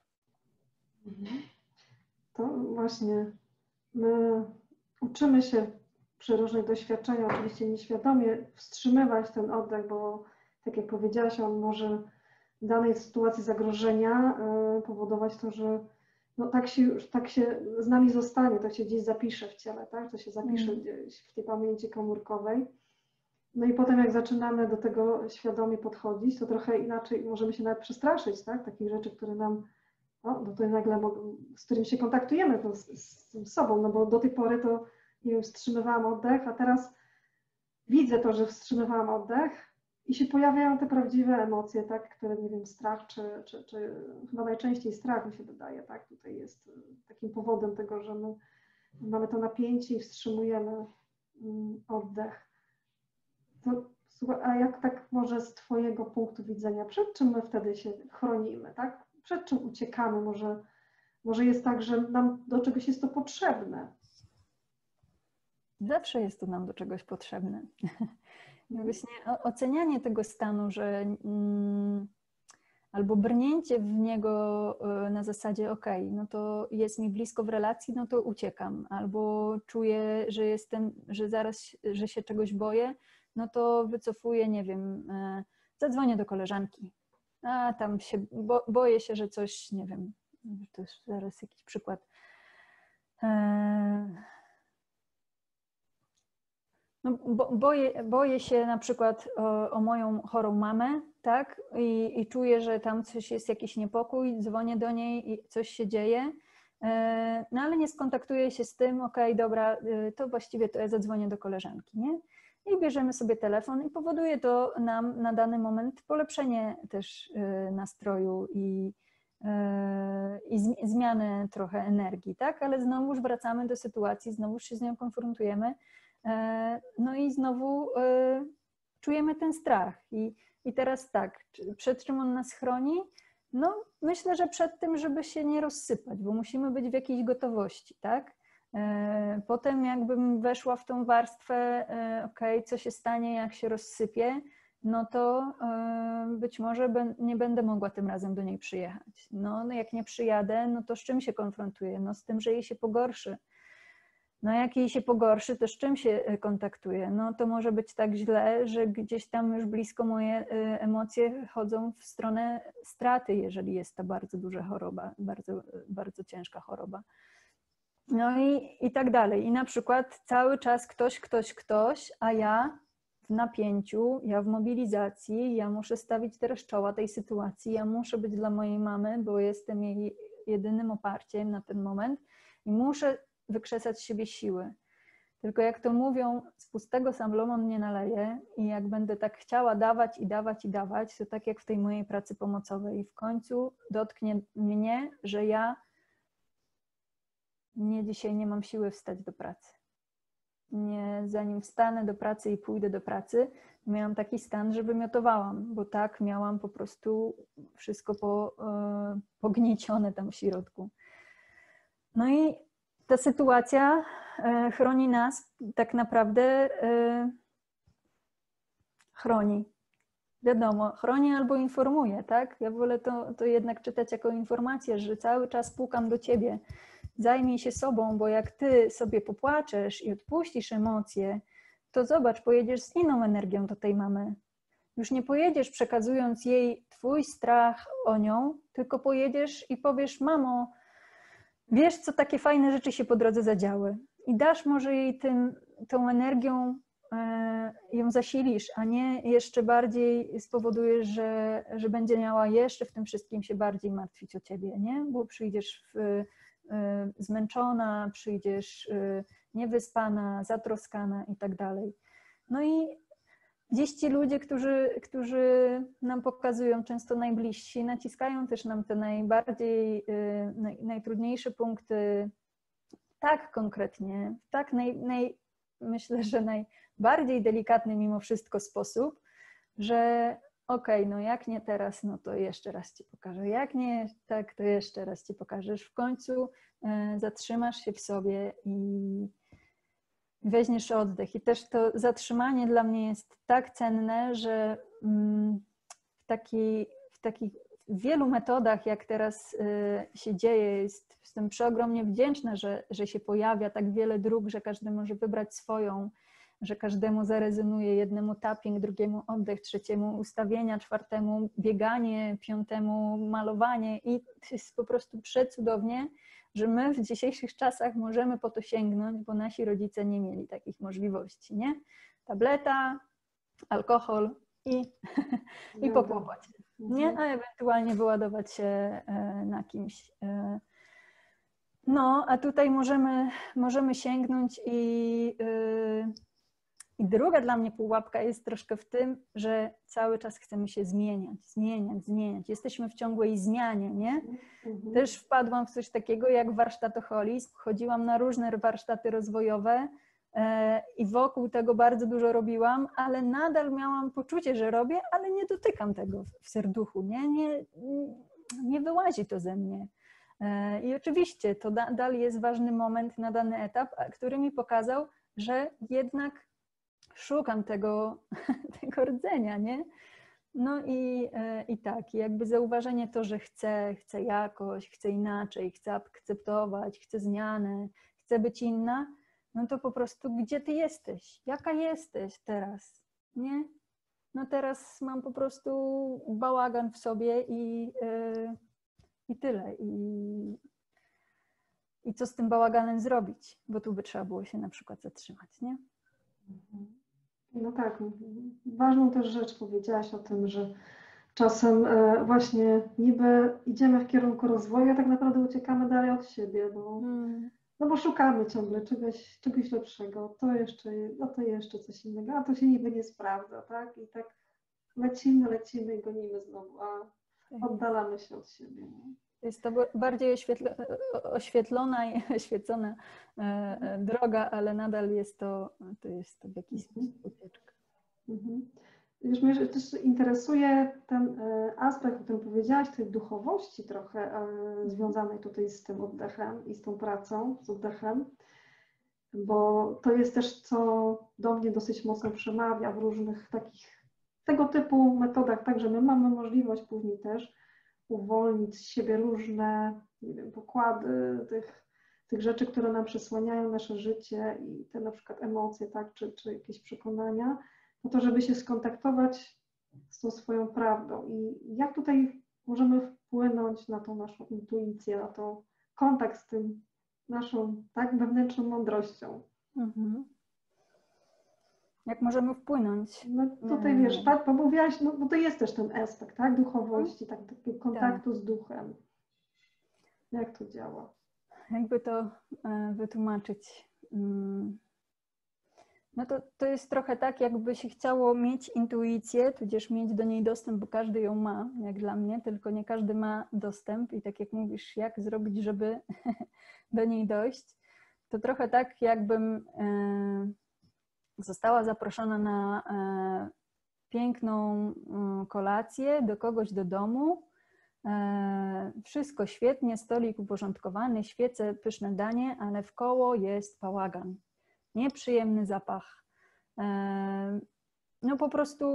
To właśnie my uczymy się przy różnych doświadczeniach, oczywiście nieświadomie, wstrzymywać ten oddech, bo tak jak powiedziałaś, on może w danej sytuacji zagrożenia y, powodować to, że no tak się już, tak się z nami zostanie, to się gdzieś zapisze w ciele, tak? To się zapisze Mm. gdzieś w tej pamięci komórkowej. No i potem jak zaczynamy do tego świadomie podchodzić, to trochę inaczej możemy się nawet przestraszyć, tak? Takich rzeczy, które nam, o, no to nagle, z którym się kontaktujemy to z, z sobą, no bo do tej pory to, nie wiem, wstrzymywałam oddech, a teraz widzę to, że wstrzymywałam oddech, i się pojawiają te prawdziwe emocje, tak, które, nie wiem, strach, czy, czy, czy chyba najczęściej strach mi się wydaje, tak, tutaj jest y, takim powodem tego, że my mamy to napięcie i wstrzymujemy mm, oddech. To, a jak tak może z Twojego punktu widzenia, przed czym my wtedy się chronimy, tak? Przed czym uciekamy? Może, może jest tak, że nam do czegoś jest to potrzebne. Zawsze jest to nam do czegoś potrzebne. No właśnie ocenianie tego stanu, że mm, albo brnięcie w niego y, na zasadzie, ok, no to jest mi blisko w relacji, no to uciekam, albo czuję, że jestem, że zaraz, że się czegoś boję, no to wycofuję, nie wiem, y, zadzwonię do koleżanki, a tam się, bo, boję się, że coś, nie wiem, to jest zaraz jakiś przykład. E, no, bo, boję, boję się na przykład o, o moją chorą mamę, tak? I, I czuję, że tam coś jest jakiś niepokój, dzwonię do niej i coś się dzieje. E, No ale nie skontaktuję się z tym, okej, dobra, y, to właściwie to ja zadzwonię do koleżanki, nie? I bierzemy sobie telefon i powoduje to nam na dany moment polepszenie też nastroju i, i zmi- zmianę trochę energii, tak? Ale znowuż wracamy do sytuacji, znowuż się z nią konfrontujemy. E, No i znowu e, czujemy ten strach. I I teraz tak, przed czym on nas chroni? No, myślę, że przed tym, żeby się nie rozsypać, bo musimy być w jakiejś gotowości, tak? E, potem, jakbym weszła w tą warstwę, ok, co się stanie, jak się rozsypie, no to być może nie będę mogła tym razem do niej przyjechać. No, no, jak nie przyjadę, no to z czym się konfrontuję? No, z tym, że jej się pogorszy. No jak jej się pogorszy, to z czym się e, kontaktuje? No to może być tak źle, że gdzieś tam już blisko moje e, emocje chodzą w stronę straty, jeżeli jest to bardzo duża choroba, bardzo, bardzo ciężka choroba. No i, i tak dalej. I na przykład cały czas ktoś, ktoś, ktoś, a ja w napięciu, ja w mobilizacji, ja muszę stawić teraz czoła tej sytuacji, ja muszę być dla mojej mamy, bo jestem jej jedynym oparciem na ten moment i muszę wykrzesać z siebie siły. Tylko jak to mówią, z pustego sam Lomon nie naleje i jak będę tak chciała dawać i dawać i dawać, to tak jak w tej mojej pracy pomocowej. W końcu dotknie mnie, że ja nie dzisiaj nie mam siły wstać do pracy. Nie, zanim wstanę do pracy i pójdę do pracy, miałam taki stan, że wymiotowałam, bo tak miałam po prostu wszystko po, yy, pogniecione tam w środku. No i ta sytuacja e, chroni nas, tak naprawdę e, chroni. Wiadomo, chroni albo informuje, tak? Ja wolę to, to jednak czytać jako informację, że cały czas pukam do ciebie. Zajmij się sobą, bo jak ty sobie popłaczesz i odpuścisz emocje, to zobacz, pojedziesz z inną energią do tej mamy. Już nie pojedziesz przekazując jej twój strach o nią, tylko pojedziesz i powiesz: Mamo, wiesz, co takie fajne rzeczy się po drodze zadziały i dasz może jej tym, tą energią, e, ją zasilisz, a nie jeszcze bardziej spowodujesz, że, że będzie miała jeszcze w tym wszystkim się bardziej martwić o ciebie, nie? Bo przyjdziesz w, e, zmęczona, przyjdziesz e, niewyspana, zatroskana i tak dalej. No i Gdzieś ci ludzie, którzy, którzy nam pokazują, często najbliżsi, naciskają też nam te najbardziej, y, naj, najtrudniejsze punkty tak konkretnie, w tak naj, naj, myślę, że najbardziej delikatny mimo wszystko sposób, że okej, okay, no jak nie teraz, no to jeszcze raz ci pokażę. Jak nie tak, to jeszcze raz ci pokażesz. W końcu y, zatrzymasz się w sobie i weźmiesz oddech. I też to zatrzymanie dla mnie jest tak cenne, że mm, w, taki, w takich wielu metodach, jak teraz y, się dzieje, jest, jestem przeogromnie wdzięczna, że, że się pojawia tak wiele dróg, że każdy może wybrać swoją, że każdemu zarezonuje jednemu tapping, drugiemu oddech, trzeciemu ustawienia, czwartemu bieganie, piątemu malowanie i to jest po prostu przecudownie że my w dzisiejszych czasach możemy po to sięgnąć, bo nasi rodzice nie mieli takich możliwości, nie? Tableta, alkohol i, i no tak. nie? A ewentualnie wyładować się e, na kimś. E. No, a tutaj możemy, możemy sięgnąć i e, i druga dla mnie pułapka jest troszkę w tym, że cały czas chcemy się zmieniać, zmieniać, zmieniać. Jesteśmy w ciągłej zmianie, nie? Mhm. Też wpadłam w coś takiego jak warsztatoholizm. Chodziłam na różne warsztaty rozwojowe e, i wokół tego bardzo dużo robiłam, ale nadal miałam poczucie, że robię, ale nie dotykam tego w serduchu, nie? Nie, nie wyłazi to ze mnie. E, I oczywiście to nadal jest ważny moment na dany etap, który mi pokazał, że jednak szukam tego, tego rdzenia, nie? No i, e, i tak, jakby zauważenie to, że chcę, chcę jakoś, chcę inaczej, chcę akceptować, chcę zmianę, chcę być inna, no to po prostu gdzie ty jesteś? Jaka jesteś teraz? Nie? No teraz mam po prostu bałagan w sobie i, yy, i tyle. I, I co z tym bałaganem zrobić? Bo tu by trzeba było się na przykład zatrzymać, nie? Mhm. No tak, ważną też rzecz powiedziałaś o tym, że czasem e, właśnie niby idziemy w kierunku rozwoju, a tak naprawdę uciekamy dalej od siebie, bo, hmm. no bo szukamy ciągle czegoś, czegoś lepszego, to jeszcze, no to jeszcze coś innego, a to się niby nie sprawdza, tak? I tak lecimy, lecimy i gonimy znowu, a tak. oddalamy się od siebie. Nie? Jest to bardziej oświetlona i oświecona e, e, droga, ale nadal jest to, to jest to w jakiś mhm. sposób ucieczka. Mhm. Już mnie też interesuje ten e, aspekt, o którym powiedziałaś, tej duchowości trochę związanej tutaj z tym oddechem i z tą pracą z oddechem, bo to jest też, co do mnie dosyć mocno przemawia w różnych takich tego typu metodach, także my mamy możliwość później też uwolnić z siebie różne, nie wiem, pokłady tych, tych rzeczy, które nam przesłaniają nasze życie i te na przykład emocje, tak, czy, czy jakieś przekonania, po to, żeby się skontaktować z tą swoją prawdą. I jak tutaj możemy wpłynąć na tą naszą intuicję, na tą kontakt z tym naszą tak wewnętrzną mądrością. Mhm. Jak możemy wpłynąć? No tutaj wiesz, tak, bo mówiłaś, no, bo to jest też ten aspekt, tak, duchowości, tak, takiego kontaktu tak. z duchem. Jak to działa? Jakby to e, wytłumaczyć? Mm, no to, to jest trochę tak, jakby się chciało mieć intuicję, tudzież mieć do niej dostęp, bo każdy ją ma, jak dla mnie, tylko nie każdy ma dostęp. I tak jak mówisz, jak zrobić, żeby do niej dojść, to trochę tak, jakbym e, została zaproszona na e, piękną mm, kolację do kogoś do domu. E, wszystko świetnie, stolik uporządkowany, świece, pyszne danie, ale w koło jest bałagan. Nieprzyjemny zapach. No po prostu,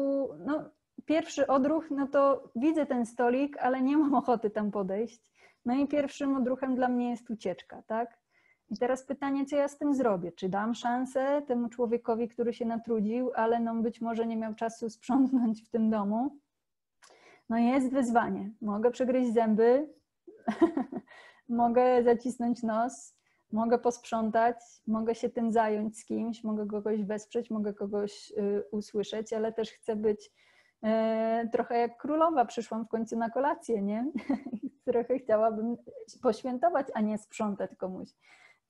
no, pierwszy odruch, no to widzę ten stolik, ale nie mam ochoty tam podejść. No i pierwszym odruchem dla mnie jest ucieczka, tak? I teraz pytanie, co ja z tym zrobię? Czy dam szansę temu człowiekowi, który się natrudził, ale no być może nie miał czasu sprzątnąć w tym domu? No jest wyzwanie. Mogę przegryźć zęby, mogę zacisnąć nos, mogę posprzątać, mogę się tym zająć z kimś, mogę kogoś wesprzeć, mogę kogoś y, usłyszeć, ale też chcę być y, trochę jak królowa. Przyszłam w końcu na kolację, nie? trochę chciałabym poświętować, a nie sprzątać komuś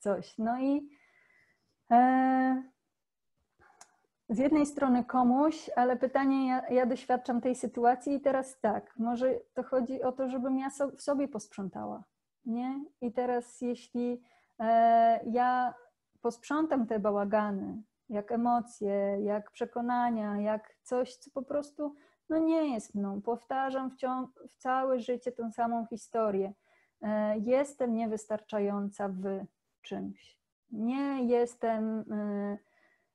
coś. No i e, z jednej strony komuś, ale pytanie, ja, ja, doświadczam tej sytuacji i teraz tak, może to chodzi o to, żebym ja so, w sobie posprzątała, nie? I teraz jeśli e, ja posprzątam te bałagany, jak emocje, jak przekonania, jak coś, co po prostu no nie jest mną. Powtarzam w, w całe życie tę samą historię. E, jestem niewystarczająca w czymś. Nie jestem y,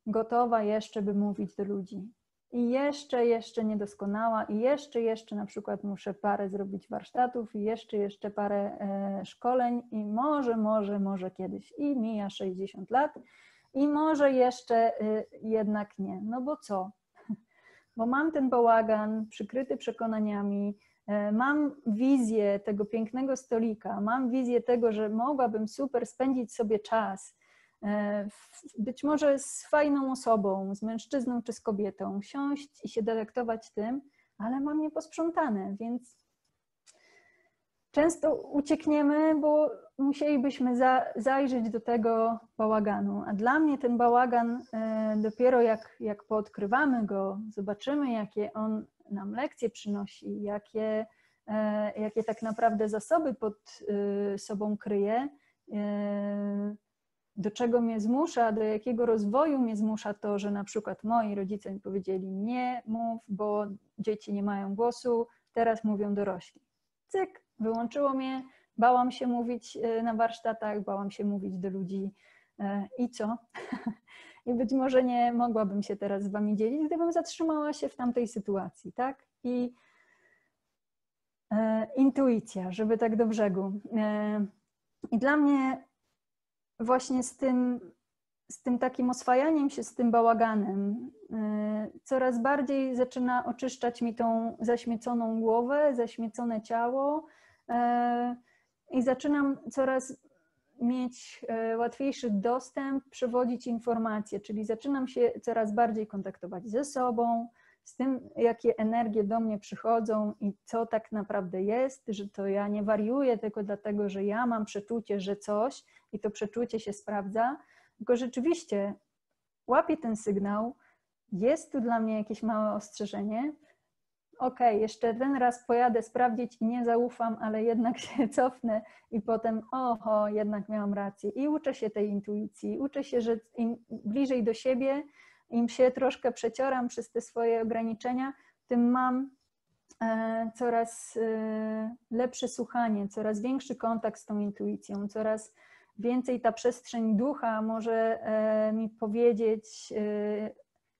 gotowa jeszcze, by mówić do ludzi. I jeszcze, jeszcze niedoskonała, i jeszcze, jeszcze na przykład muszę parę zrobić warsztatów, i jeszcze, jeszcze parę e, szkoleń, i może, może, może kiedyś. I mija 60 lat, i może jeszcze y, jednak nie. No bo co? Bo mam ten bałagan przykryty przekonaniami, mam wizję tego pięknego stolika, mam wizję tego, że mogłabym super spędzić sobie czas, e, być może z fajną osobą, z mężczyzną czy z kobietą, siąść i się delektować tym, ale mam nieposprzątane, więc często uciekniemy, bo musielibyśmy za, zajrzeć do tego bałaganu. A dla mnie ten bałagan e, dopiero jak, jak poodkrywamy go, zobaczymy, jakie on nam lekcje przynosi, jakie, e, jakie tak naprawdę zasoby pod e, sobą kryje, e, do czego mnie zmusza, do jakiego rozwoju mnie zmusza to, że na przykład moi rodzice mi powiedzieli nie mów, bo dzieci nie mają głosu, teraz mówią dorośli. Cyk, wyłączyło mnie, bałam się mówić na warsztatach, bałam się mówić do ludzi i co? I być może nie mogłabym się teraz z Wami dzielić, gdybym zatrzymała się w tamtej sytuacji, tak? I e, intuicja, żeby tak do brzegu. E, I dla mnie właśnie z tym, z tym takim oswajaniem się z tym bałaganem, e, coraz bardziej zaczyna oczyszczać mi tą zaśmieconą głowę, zaśmiecone ciało e, i zaczynam coraz mieć e, łatwiejszy dostęp, przewodzić informacje, czyli zaczynam się coraz bardziej kontaktować ze sobą, z tym, jakie energie do mnie przychodzą i co tak naprawdę jest, że to ja nie wariuję tylko dlatego, że ja mam przeczucie, że coś i to przeczucie się sprawdza, tylko rzeczywiście łapię ten sygnał, jest tu dla mnie jakieś małe ostrzeżenie, ok, jeszcze ten raz pojadę sprawdzić i nie zaufam, ale jednak się cofnę i potem, oho, jednak miałam rację. I uczę się tej intuicji, uczę się, że im bliżej do siebie, im się troszkę przecioram przez te swoje ograniczenia, tym mam e, coraz e, lepsze słuchanie, coraz większy kontakt z tą intuicją, coraz więcej ta przestrzeń ducha może e, mi powiedzieć,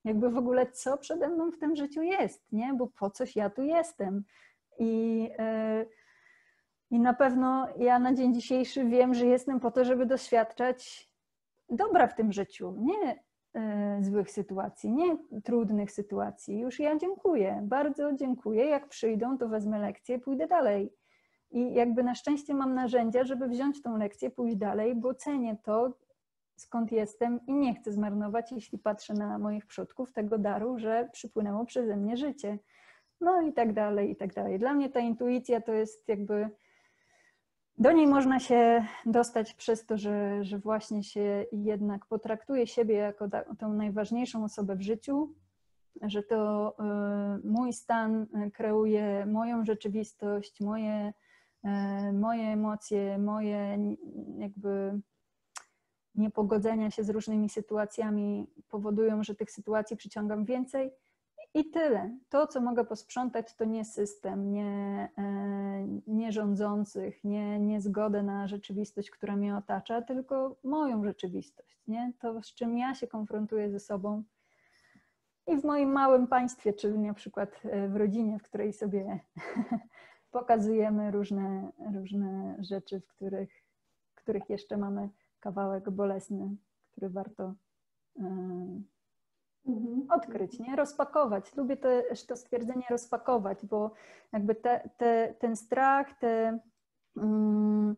jakby w ogóle co przede mną w tym życiu jest, nie? Bo po coś ja tu jestem. I, I na pewno ja na dzień dzisiejszy wiem, że jestem po to, żeby doświadczać dobra w tym życiu, nie E, złych sytuacji, nie trudnych sytuacji. Już ja dziękuję, bardzo dziękuję. Jak przyjdą, to wezmę lekcję, pójdę dalej. I jakby na szczęście mam narzędzia, żeby wziąć tą lekcję, pójść dalej, bo cenię to, skąd jestem i nie chcę zmarnować, jeśli patrzę na moich przodków, tego daru, że przypłynęło przeze mnie życie. No i tak dalej, i tak dalej. Dla mnie ta intuicja to jest jakby do niej można się dostać przez to, że, że właśnie się jednak potraktuje siebie jako tą najważniejszą osobę w życiu, że to y, mój stan kreuje moją rzeczywistość, moje, y, moje emocje, moje jakby niepogodzenia się z różnymi sytuacjami powodują, że tych sytuacji przyciągam więcej i tyle. To, co mogę posprzątać, to nie system, nie, e, nie rządzących, nie, nie zgodę na rzeczywistość, która mnie otacza, tylko moją rzeczywistość. Nie? To, z czym ja się konfrontuję ze sobą. I w moim małym państwie, czyli na przykład e, w rodzinie, w której sobie pokazujemy różne, różne rzeczy, w których, w których jeszcze mamy kawałek bolesny, który warto e, Mhm. Odkryć, nie? Rozpakować. Lubię też to stwierdzenie rozpakować, bo jakby te, te, ten strach, te mm,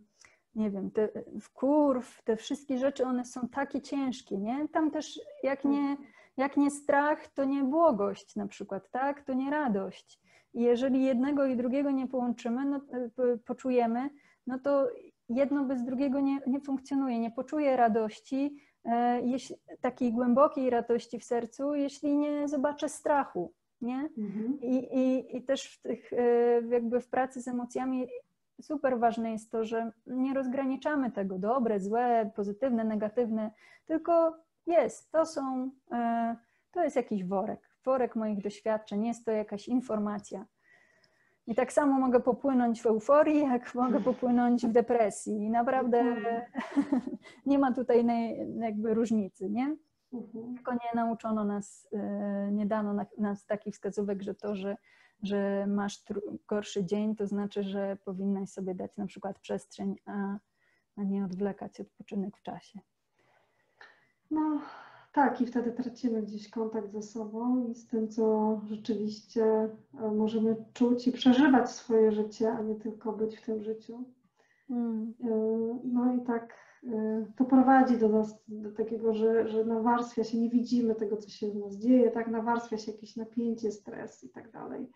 nie wiem, te wkurw, te wszystkie rzeczy, one są takie ciężkie, nie? Tam też jak nie, jak nie strach, to nie błogość na przykład, tak? To nie radość. I jeżeli jednego i drugiego nie połączymy, no, poczujemy, no to jedno bez drugiego nie, nie funkcjonuje. Nie poczuję radości, E, takiej głębokiej radości w sercu, jeśli nie zobaczę strachu, nie? Mhm. I, i, I też w tych, e, jakby w pracy z emocjami super ważne jest to, że nie rozgraniczamy tego dobre, złe, pozytywne, negatywne, tylko jest, to są, e, to jest jakiś worek, worek moich doświadczeń, jest to jakaś informacja. I tak samo mogę popłynąć w euforii, jak mogę popłynąć w depresji. I naprawdę nie ma tutaj jakby różnicy, nie? Mhm. Tylko nie nauczono nas, e, nie dano nas takich wskazówek, że to, że, że masz gorszy dzień, to znaczy, że powinnaś sobie dać na przykład przestrzeń, a, a nie odwlekać odpoczynek w czasie. No, tak, i wtedy tracimy gdzieś kontakt ze sobą i z tym, co rzeczywiście e, możemy czuć i przeżywać swoje życie, a nie tylko być w tym życiu. Mm. E, no i tak e, to prowadzi do nas, do takiego, że, że nawarstwia się, nie widzimy tego, co się w nas dzieje, tak nawarstwia się jakieś napięcie, stres i tak dalej.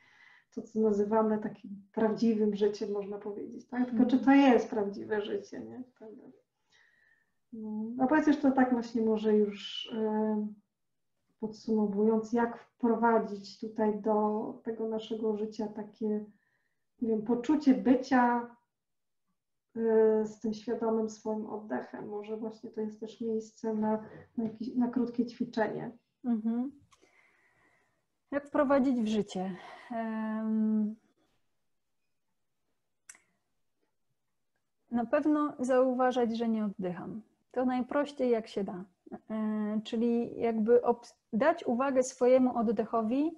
To, co nazywamy takim prawdziwym życiem, można powiedzieć. Tak? Tylko czy to jest prawdziwe życie, nie? No powiedz jeszcze tak właśnie może już podsumowując, jak wprowadzić tutaj do tego naszego życia takie, nie wiem, poczucie bycia e, z tym świadomym swoim oddechem. Może właśnie to jest też miejsce na, na, jakieś, na krótkie ćwiczenie. Mhm. Jak wprowadzić w życie? Na pewno zauważać, że nie oddycham to najprościej jak się da. E, czyli jakby dać uwagę swojemu oddechowi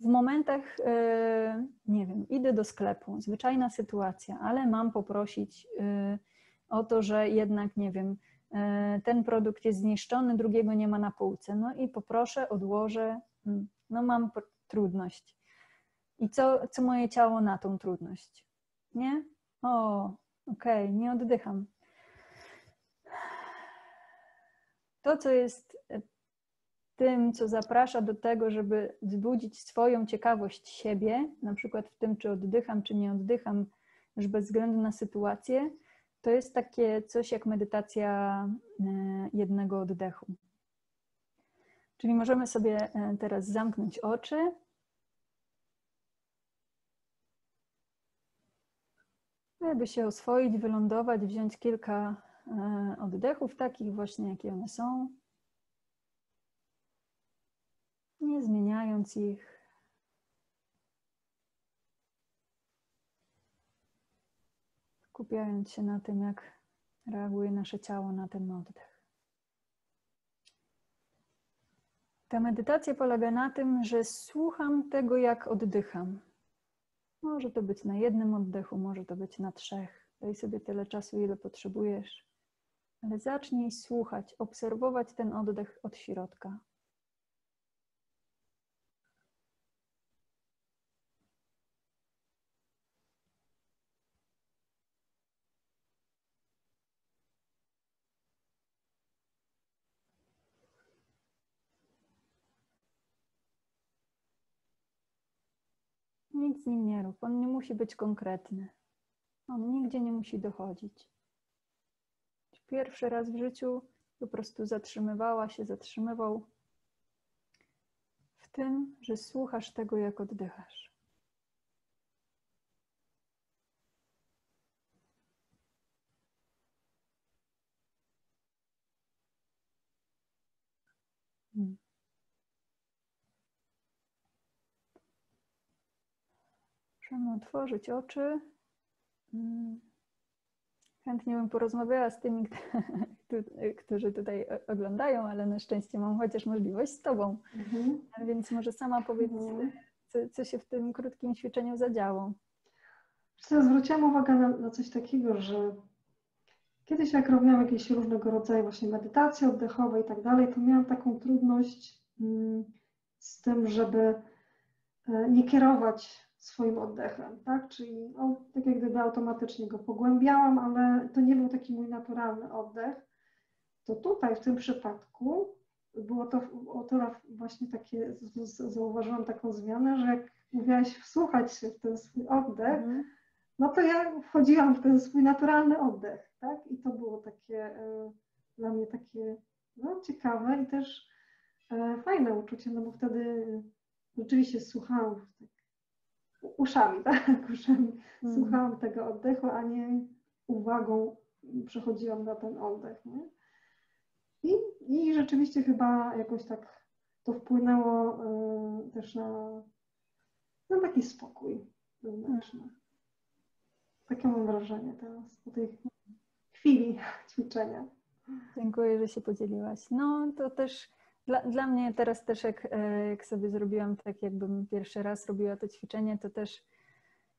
w momentach, e, nie wiem, idę do sklepu, zwyczajna sytuacja, ale mam poprosić e, o to, że jednak, nie wiem, ten produkt jest zniszczony, drugiego nie ma na półce. No i poproszę, odłożę, hmm, no mam trudność. I co, co moje ciało na tą trudność? Nie? O, okej, okay, nie oddycham. To, co jest e, tym, co zaprasza do tego, żeby wzbudzić swoją ciekawość siebie, na przykład w tym, czy oddycham, czy nie oddycham, już bez względu na sytuację, to jest takie coś jak medytacja e, jednego oddechu. Czyli możemy sobie e, teraz zamknąć oczy. Aby się oswoić, wylądować, wziąć kilka oddechów, takich właśnie, jakie one są. nie zmieniając ich. Skupiając się na tym, jak reaguje nasze ciało na ten oddech. Ta medytacja polega na tym, że słucham tego, jak oddycham. Może to być na jednym oddechu, może to być na trzech. Daj sobie tyle czasu, ile potrzebujesz. Ale zacznij słuchać, obserwować ten oddech od środka. Nic z nim nie rób. On nie musi być konkretny. On nigdzie nie musi dochodzić. Pierwszy raz w życiu po prostu zatrzymywała się, zatrzymywał w tym, że słuchasz tego, jak oddychasz. Możemy otworzyć oczy. Hmm. Chętnie bym porozmawiała z tymi, którzy tutaj oglądają, ale na szczęście mam chociaż możliwość z Tobą. Mhm. Więc może sama powiedz, mhm. co, co, się w tym krótkim ćwiczeniu zadziało. Ja zwróciłam uwagę na, na coś takiego, że kiedyś jak robiłam jakieś różnego rodzaju właśnie medytacje oddechowe i tak dalej, to miałam taką trudność mm, z tym, żeby e, nie kierować swoim oddechem, tak? Czyli o, tak jak gdyby automatycznie go pogłębiałam, ale to nie był taki mój naturalny oddech. To tutaj w tym przypadku było to o tyle właśnie takie, zauważyłam taką zmianę, że jak mówiłaś wsłuchać się w ten swój oddech, mm. no to ja wchodziłam w ten swój naturalny oddech, tak? I to było takie y, dla mnie takie no, ciekawe i też y, fajne uczucie, no bo wtedy rzeczywiście słuchałam tak uszami, tak? Uszami hmm. słuchałam tego oddechu, a nie uwagą przechodziłam na ten oddech. Nie? I, I rzeczywiście chyba jakoś tak to wpłynęło y, też na, na taki spokój wewnętrzny. Takie mam wrażenie teraz po tej chwili ćwiczenia. Dziękuję, że się podzieliłaś. No to też dla, dla mnie teraz też, jak, e, jak sobie zrobiłam tak, jakbym pierwszy raz robiła to ćwiczenie, to też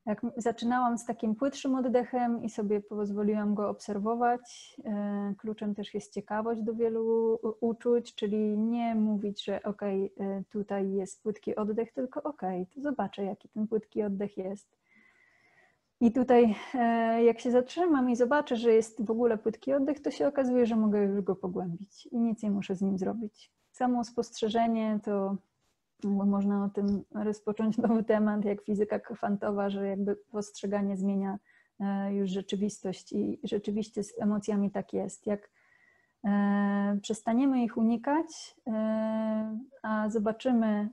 jak zaczynałam z takim płytszym oddechem i sobie pozwoliłam go obserwować, e, kluczem też jest ciekawość do wielu uczuć, czyli nie mówić, że ok, e, tutaj jest płytki oddech, tylko ok, to zobaczę, jaki ten płytki oddech jest. I tutaj, jak się zatrzymam i zobaczę, że jest w ogóle płytki oddech, to się okazuje, że mogę już go pogłębić i nic nie muszę z nim zrobić samo spostrzeżenie to można o tym rozpocząć nowy temat, jak fizyka kwantowa, że jakby postrzeganie zmienia e, już rzeczywistość i rzeczywiście z emocjami tak jest. Jak e, przestaniemy ich unikać, e, a zobaczymy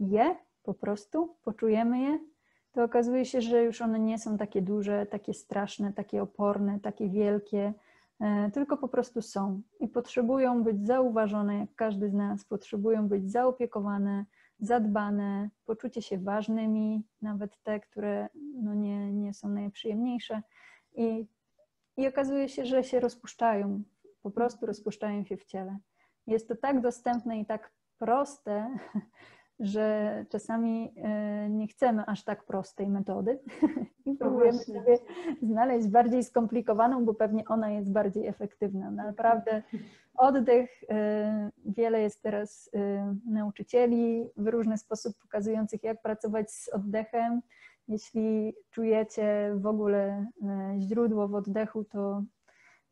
je po prostu, poczujemy je, to okazuje się, że już one nie są takie duże, takie straszne, takie oporne, takie wielkie, tylko po prostu są i potrzebują być zauważone, jak każdy z nas, potrzebują być zaopiekowane, zadbane, poczucie się ważnymi, nawet te, które no nie, nie są najprzyjemniejsze. I, I okazuje się, że się rozpuszczają, po prostu rozpuszczają się w ciele. Jest to tak dostępne i tak proste, że czasami e, nie chcemy aż tak prostej metody i próbujemy sobie znaleźć bardziej skomplikowaną, bo pewnie ona jest bardziej efektywna. Naprawdę oddech, e, wiele jest teraz e, nauczycieli w różny sposób pokazujących, jak pracować z oddechem. Jeśli czujecie w ogóle źródło w oddechu, to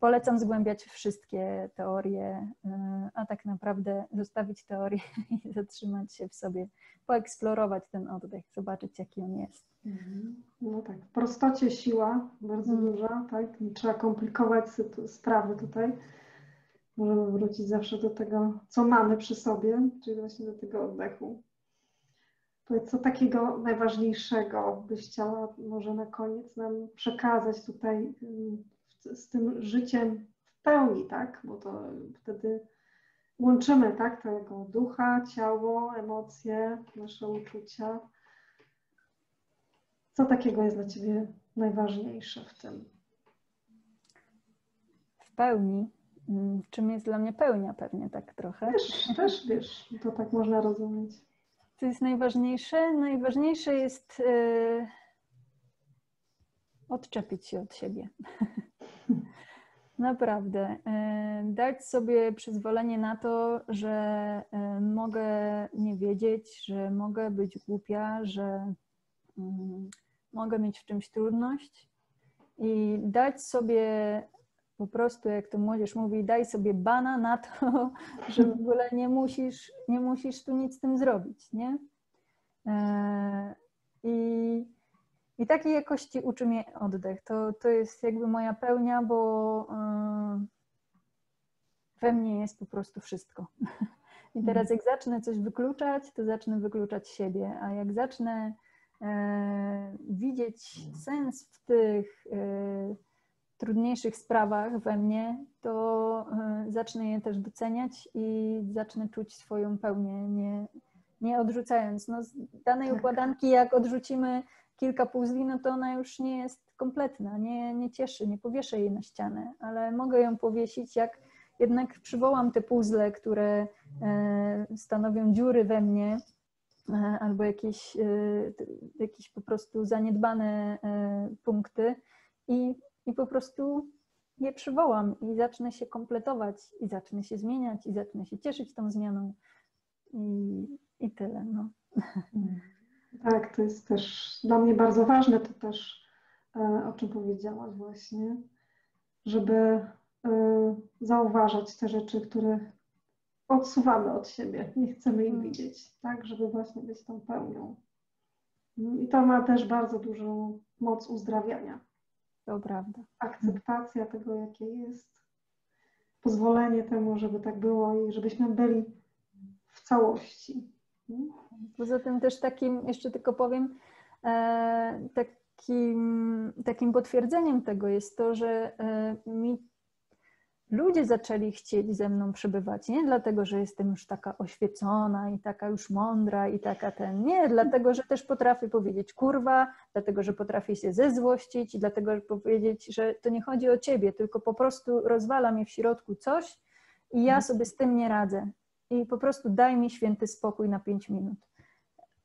polecam zgłębiać wszystkie teorie, e, a tak naprawdę zostawić teorię i zatrzymać się w sobie, poeksplorować ten oddech, zobaczyć jaki on jest. Mhm. No tak, w prostocie siła bardzo hmm. duża, tak? Nie trzeba komplikować sprawy tutaj. Możemy wrócić zawsze do tego, co mamy przy sobie, czyli właśnie do tego oddechu. Powiedz, co takiego najważniejszego byś chciała może na koniec nam przekazać tutaj z tym życiem w pełni, tak? Bo to wtedy łączymy tak, tego ducha, ciało, emocje, nasze uczucia. Co takiego jest dla Ciebie najważniejsze w tym? W pełni. Mm, czym jest dla mnie pełnia pewnie tak trochę. Też, też wiesz, to tak można rozumieć. Co jest najważniejsze? Najważniejsze jest yy, odczepić się od siebie. Naprawdę. Yy, dać sobie przyzwolenie na to, że yy, mogę nie wiedzieć, że mogę być głupia, że mm, mogę mieć w czymś trudność i dać sobie po prostu, jak to młodzież mówi, daj sobie bana na to, że w ogóle nie musisz, nie musisz tu nic z tym zrobić, nie? E, I, i takiej jakości uczy mnie oddech. To, to jest jakby moja pełnia, bo e, we mnie jest po prostu wszystko. I teraz jak zacznę coś wykluczać, to zacznę wykluczać siebie, a jak zacznę e, widzieć sens w tych trudniejszych sprawach we mnie, to e, zacznę je też doceniać i zacznę czuć swoją pełnię, nie, nie odrzucając. No, z danej tak. układanki, jak odrzucimy kilka puzli, no to ona już nie jest kompletna, nie, nie cieszy, nie powieszę jej na ścianę, ale mogę ją powiesić, jak jednak przywołam te puzzle, które e, stanowią dziury we mnie, e, albo jakieś, jakieś po prostu zaniedbane punkty i i po prostu je przywołam i zacznę się kompletować, i zacznę się zmieniać, i zacznę się cieszyć tą zmianą. I, i tyle. No. Tak, to jest też dla mnie bardzo ważne, to też e, o czym powiedziałaś właśnie, żeby e, zauważać te rzeczy, które odsuwamy od siebie, nie chcemy ich mm. widzieć, tak, żeby właśnie być tą pełnią. I to ma też bardzo dużą moc uzdrawiania. To prawda. Akceptacja tego, jakie jest, pozwolenie temu, żeby tak było i żebyśmy byli w całości. Poza tym też takim, jeszcze tylko powiem, e, takim, takim potwierdzeniem tego jest to, że e, mi ludzie zaczęli chcieć ze mną przebywać. Nie dlatego, że jestem już taka oświecona i taka już mądra i taka ten. Nie, dlatego, że też potrafię powiedzieć kurwa, dlatego, że potrafię się zezłościć i dlatego, że powiedzieć, że to nie chodzi o ciebie, tylko po prostu rozwala mnie w środku coś i ja sobie z tym nie radzę. I po prostu daj mi święty spokój na pięć minut.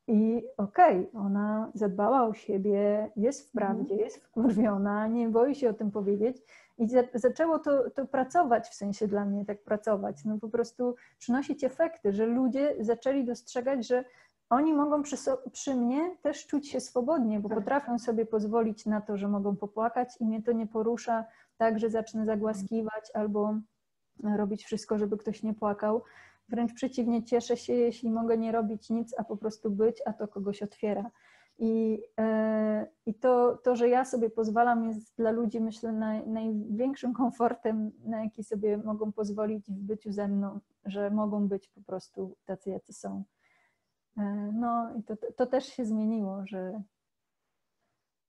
I okej, okay, ona zadbała o siebie, jest w prawdzie, jest wkurwiona, nie boi się o tym powiedzieć, i zaczęło to, to pracować, w sensie dla mnie tak pracować, no po prostu przynosić efekty, że ludzie zaczęli dostrzegać, że oni mogą przy, przy, mnie też czuć się swobodnie, bo tak. potrafią sobie pozwolić na to, że mogą popłakać i mnie to nie porusza tak, że zacznę zagłaskiwać albo robić wszystko, żeby ktoś nie płakał. Wręcz przeciwnie, cieszę się, jeśli mogę nie robić nic, a po prostu być, a to kogoś otwiera. I, e, i to, to, że ja sobie pozwalam, jest dla ludzi, myślę, naj, największym komfortem, na jaki sobie mogą pozwolić w byciu ze mną, że mogą być po prostu tacy, jacy są. E, no i to, to też się zmieniło, że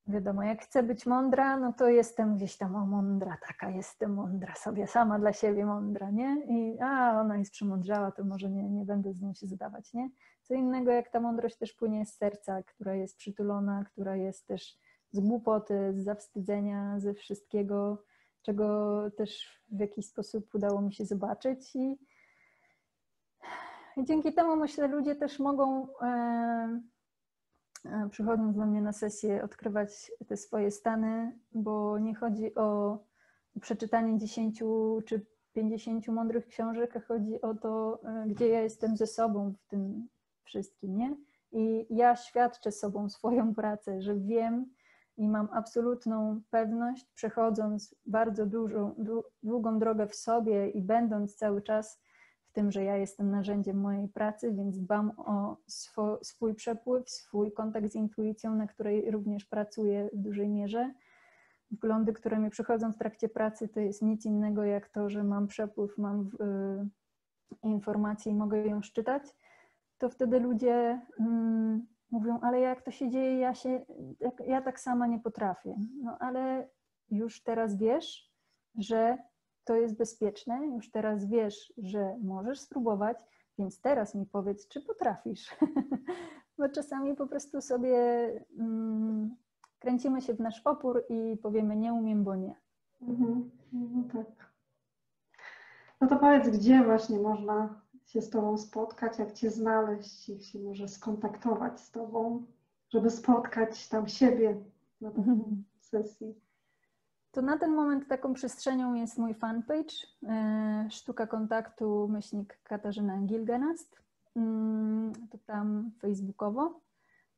wiadomo, jak chcę być mądra, no to jestem gdzieś tam o mądra, taka jestem mądra, sobie sama dla siebie mądra, nie? I a, ona jest przemądrzała, to może nie, nie będę z nią się zadawać, nie? Co innego, jak ta mądrość też płynie z serca, która jest przytulona, która jest też z głupoty, z zawstydzenia, ze wszystkiego, czego też w jakiś sposób udało mi się zobaczyć i, i dzięki temu myślę, ludzie też mogą E, przychodząc do mnie na sesję, odkrywać te swoje stany, bo nie chodzi o przeczytanie 10 czy 50 mądrych książek, a chodzi o to, e, gdzie ja jestem ze sobą w tym wszystkim, nie? I ja świadczę sobą swoją pracę, że wiem i mam absolutną pewność, przechodząc bardzo dużą, długą drogę w sobie i będąc cały czas w tym, że ja jestem narzędziem mojej pracy, więc dbam o swo, swój przepływ, swój kontakt z intuicją, na której również pracuję w dużej mierze. Wglądy, które mi przychodzą w trakcie pracy, to jest nic innego jak to, że mam przepływ, mam y, informację i mogę ją szczytać, to wtedy ludzie y, mówią, ale jak to się dzieje, ja, się, ja tak sama nie potrafię. No ale już teraz wiesz, że to jest bezpieczne, już teraz wiesz, że możesz spróbować, więc teraz mi powiedz, czy potrafisz. Bo czasami po prostu sobie mm, kręcimy się w nasz opór i powiemy nie umiem, bo nie. Mhm. No tak. No to powiedz, gdzie właśnie można się z Tobą spotkać, jak Cię znaleźć, jak się może skontaktować z Tobą, żeby spotkać tam siebie na takiej sesji. To na ten moment taką przestrzenią jest mój fanpage e, Sztuka Kontaktu myślnik Katarzyna Gilgenast. Mm, to tam facebookowo.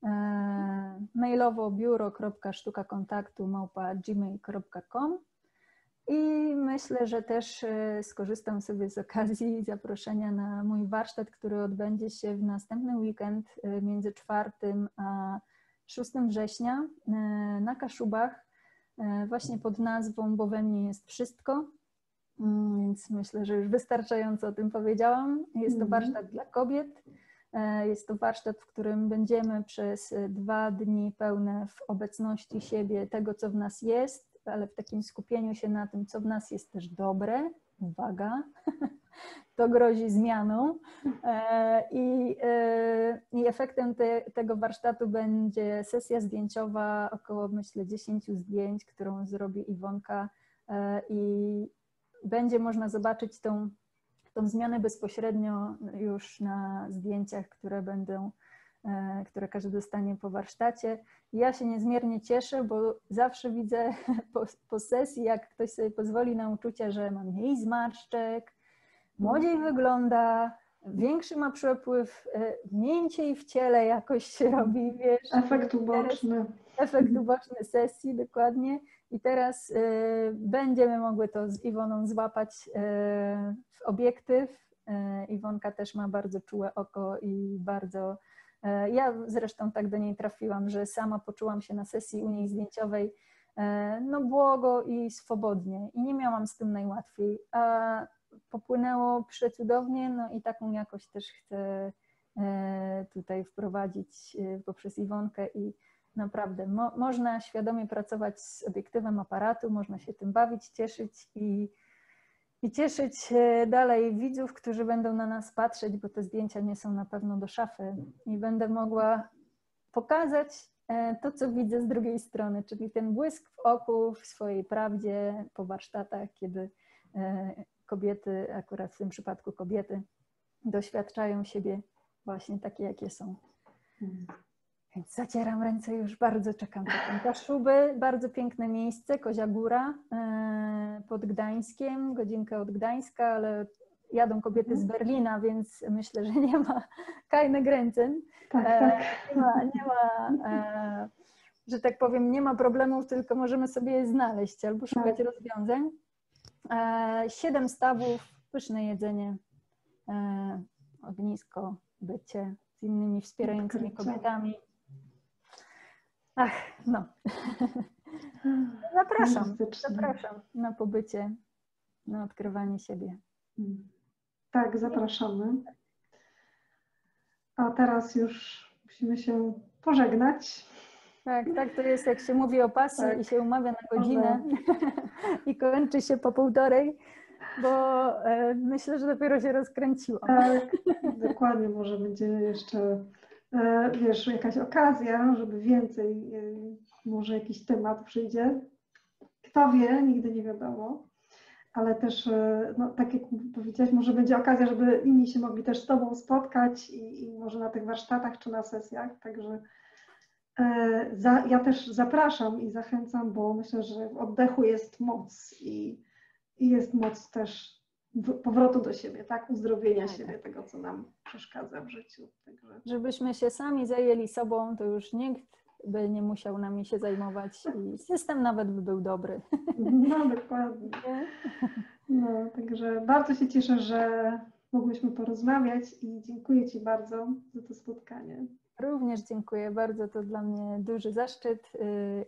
E, mailowo biuro.sztukakontaktu małpa gmail.com i myślę, że też e, skorzystam sobie z okazji zaproszenia na mój warsztat, który odbędzie się w następny weekend między 4 a 6 września na Kaszubach właśnie pod nazwą Bo we mnie jest wszystko. Mm, więc myślę, że już wystarczająco o tym powiedziałam. Jest to mhm. warsztat dla kobiet. E, jest to warsztat, w którym będziemy przez dwa dni pełne w obecności siebie, tego, co w nas jest, ale w takim skupieniu się na tym, co w nas jest też dobre. Uwaga, to grozi zmianą. E, I, e, i efektem te, tego warsztatu będzie sesja zdjęciowa, około myślę 10 zdjęć, którą zrobi Iwonka e, i będzie można zobaczyć tą, tą zmianę bezpośrednio już na zdjęciach, które będą które każdy dostanie po warsztacie. Ja się niezmiernie cieszę, bo zawsze widzę po, po, sesji, jak ktoś sobie pozwoli na uczucie, że ma mniej zmarszczek, młodziej wygląda, większy ma przepływ, e, mięciej w ciele jakoś się robi, wiesz. Efekt uboczny. Efekt uboczny sesji, dokładnie. I teraz y, będziemy mogły to z Iwoną złapać y, w obiektyw. Y, Iwonka też ma bardzo czułe oko i bardzo. Ja zresztą tak do niej trafiłam, że sama poczułam się na sesji u niej zdjęciowej no błogo i swobodnie i nie miałam z tym najłatwiej. A popłynęło przecudownie, no i taką jakość też chcę e, tutaj wprowadzić e, poprzez Iwonkę i naprawdę mo można świadomie pracować z obiektywem aparatu, można się tym bawić, cieszyć i, i cieszyć e, dalej widzów, którzy będą na nas patrzeć, bo te zdjęcia nie są na pewno do szafy i będę mogła pokazać to, co widzę z drugiej strony, czyli ten błysk w oku, w swojej prawdzie po warsztatach, kiedy kobiety, akurat w tym przypadku kobiety, doświadczają siebie właśnie takie, jakie są. Więc zacieram ręce, już bardzo czekam na Kaszuby. Bardzo piękne miejsce, Kozia Góra e, pod Gdańskiem, godzinkę od Gdańska, ale jadą kobiety z mhm. Berlina, więc myślę, że nie ma kajne Grenzen. Tak, e, tak. Nie ma, nie ma e, że tak powiem, nie ma problemów, tylko możemy sobie je znaleźć albo szukać tak. rozwiązań. Siedem stawów, pyszne jedzenie, ognisko, bycie z innymi wspierającymi kobietami. Ach, no. Zapraszam, zapraszam na pobycie, na odkrywanie siebie. Tak, zapraszamy. A teraz już musimy się pożegnać. Tak, tak to jest, jak się mówi o pasji tak. i się umawia na godzinę i kończy się po półtorej, bo e, myślę, że dopiero się rozkręciłam. Tak, dokładnie, może będzie jeszcze, wiesz, jakaś okazja, żeby więcej, e, może jakiś temat przyjdzie. Kto wie, nigdy nie wiadomo. Ale też, e, no, tak jak powiedziałaś, może będzie okazja, żeby inni się mogli też z Tobą spotkać i, i może na tych warsztatach czy na sesjach. Także E, za, ja też zapraszam i zachęcam, bo myślę, że w oddechu jest moc i, i jest moc też powrotu do siebie, tak? Uzdrowienia tak. siebie, tego, co nam przeszkadza w życiu. Także... Żebyśmy się sami zajęli sobą, to już nikt by nie musiał nami się zajmować i system nawet by był dobry. No, dokładnie. No, także bardzo się cieszę, że mogłyśmy porozmawiać i dziękuję Ci bardzo za to spotkanie. Również dziękuję bardzo. To dla mnie duży zaszczyt y,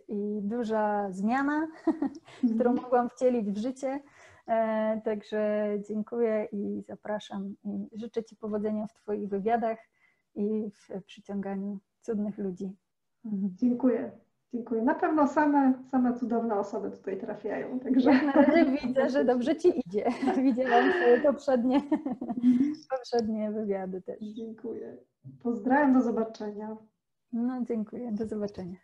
i duża zmiana, którą mhm. mogłam wcielić w życie. E, także dziękuję i zapraszam. I życzę Ci powodzenia w Twoich wywiadach i w przyciąganiu cudnych ludzi. Dziękuję. Dziękuję. Na pewno same, same cudowne osoby tutaj trafiają. Także Jak na razie widzę, że dobrze ci idzie. Widziałam twoje poprzednie, poprzednie wywiady też. dziękuję. Pozdrawiam, do zobaczenia. No dziękuję, do zobaczenia.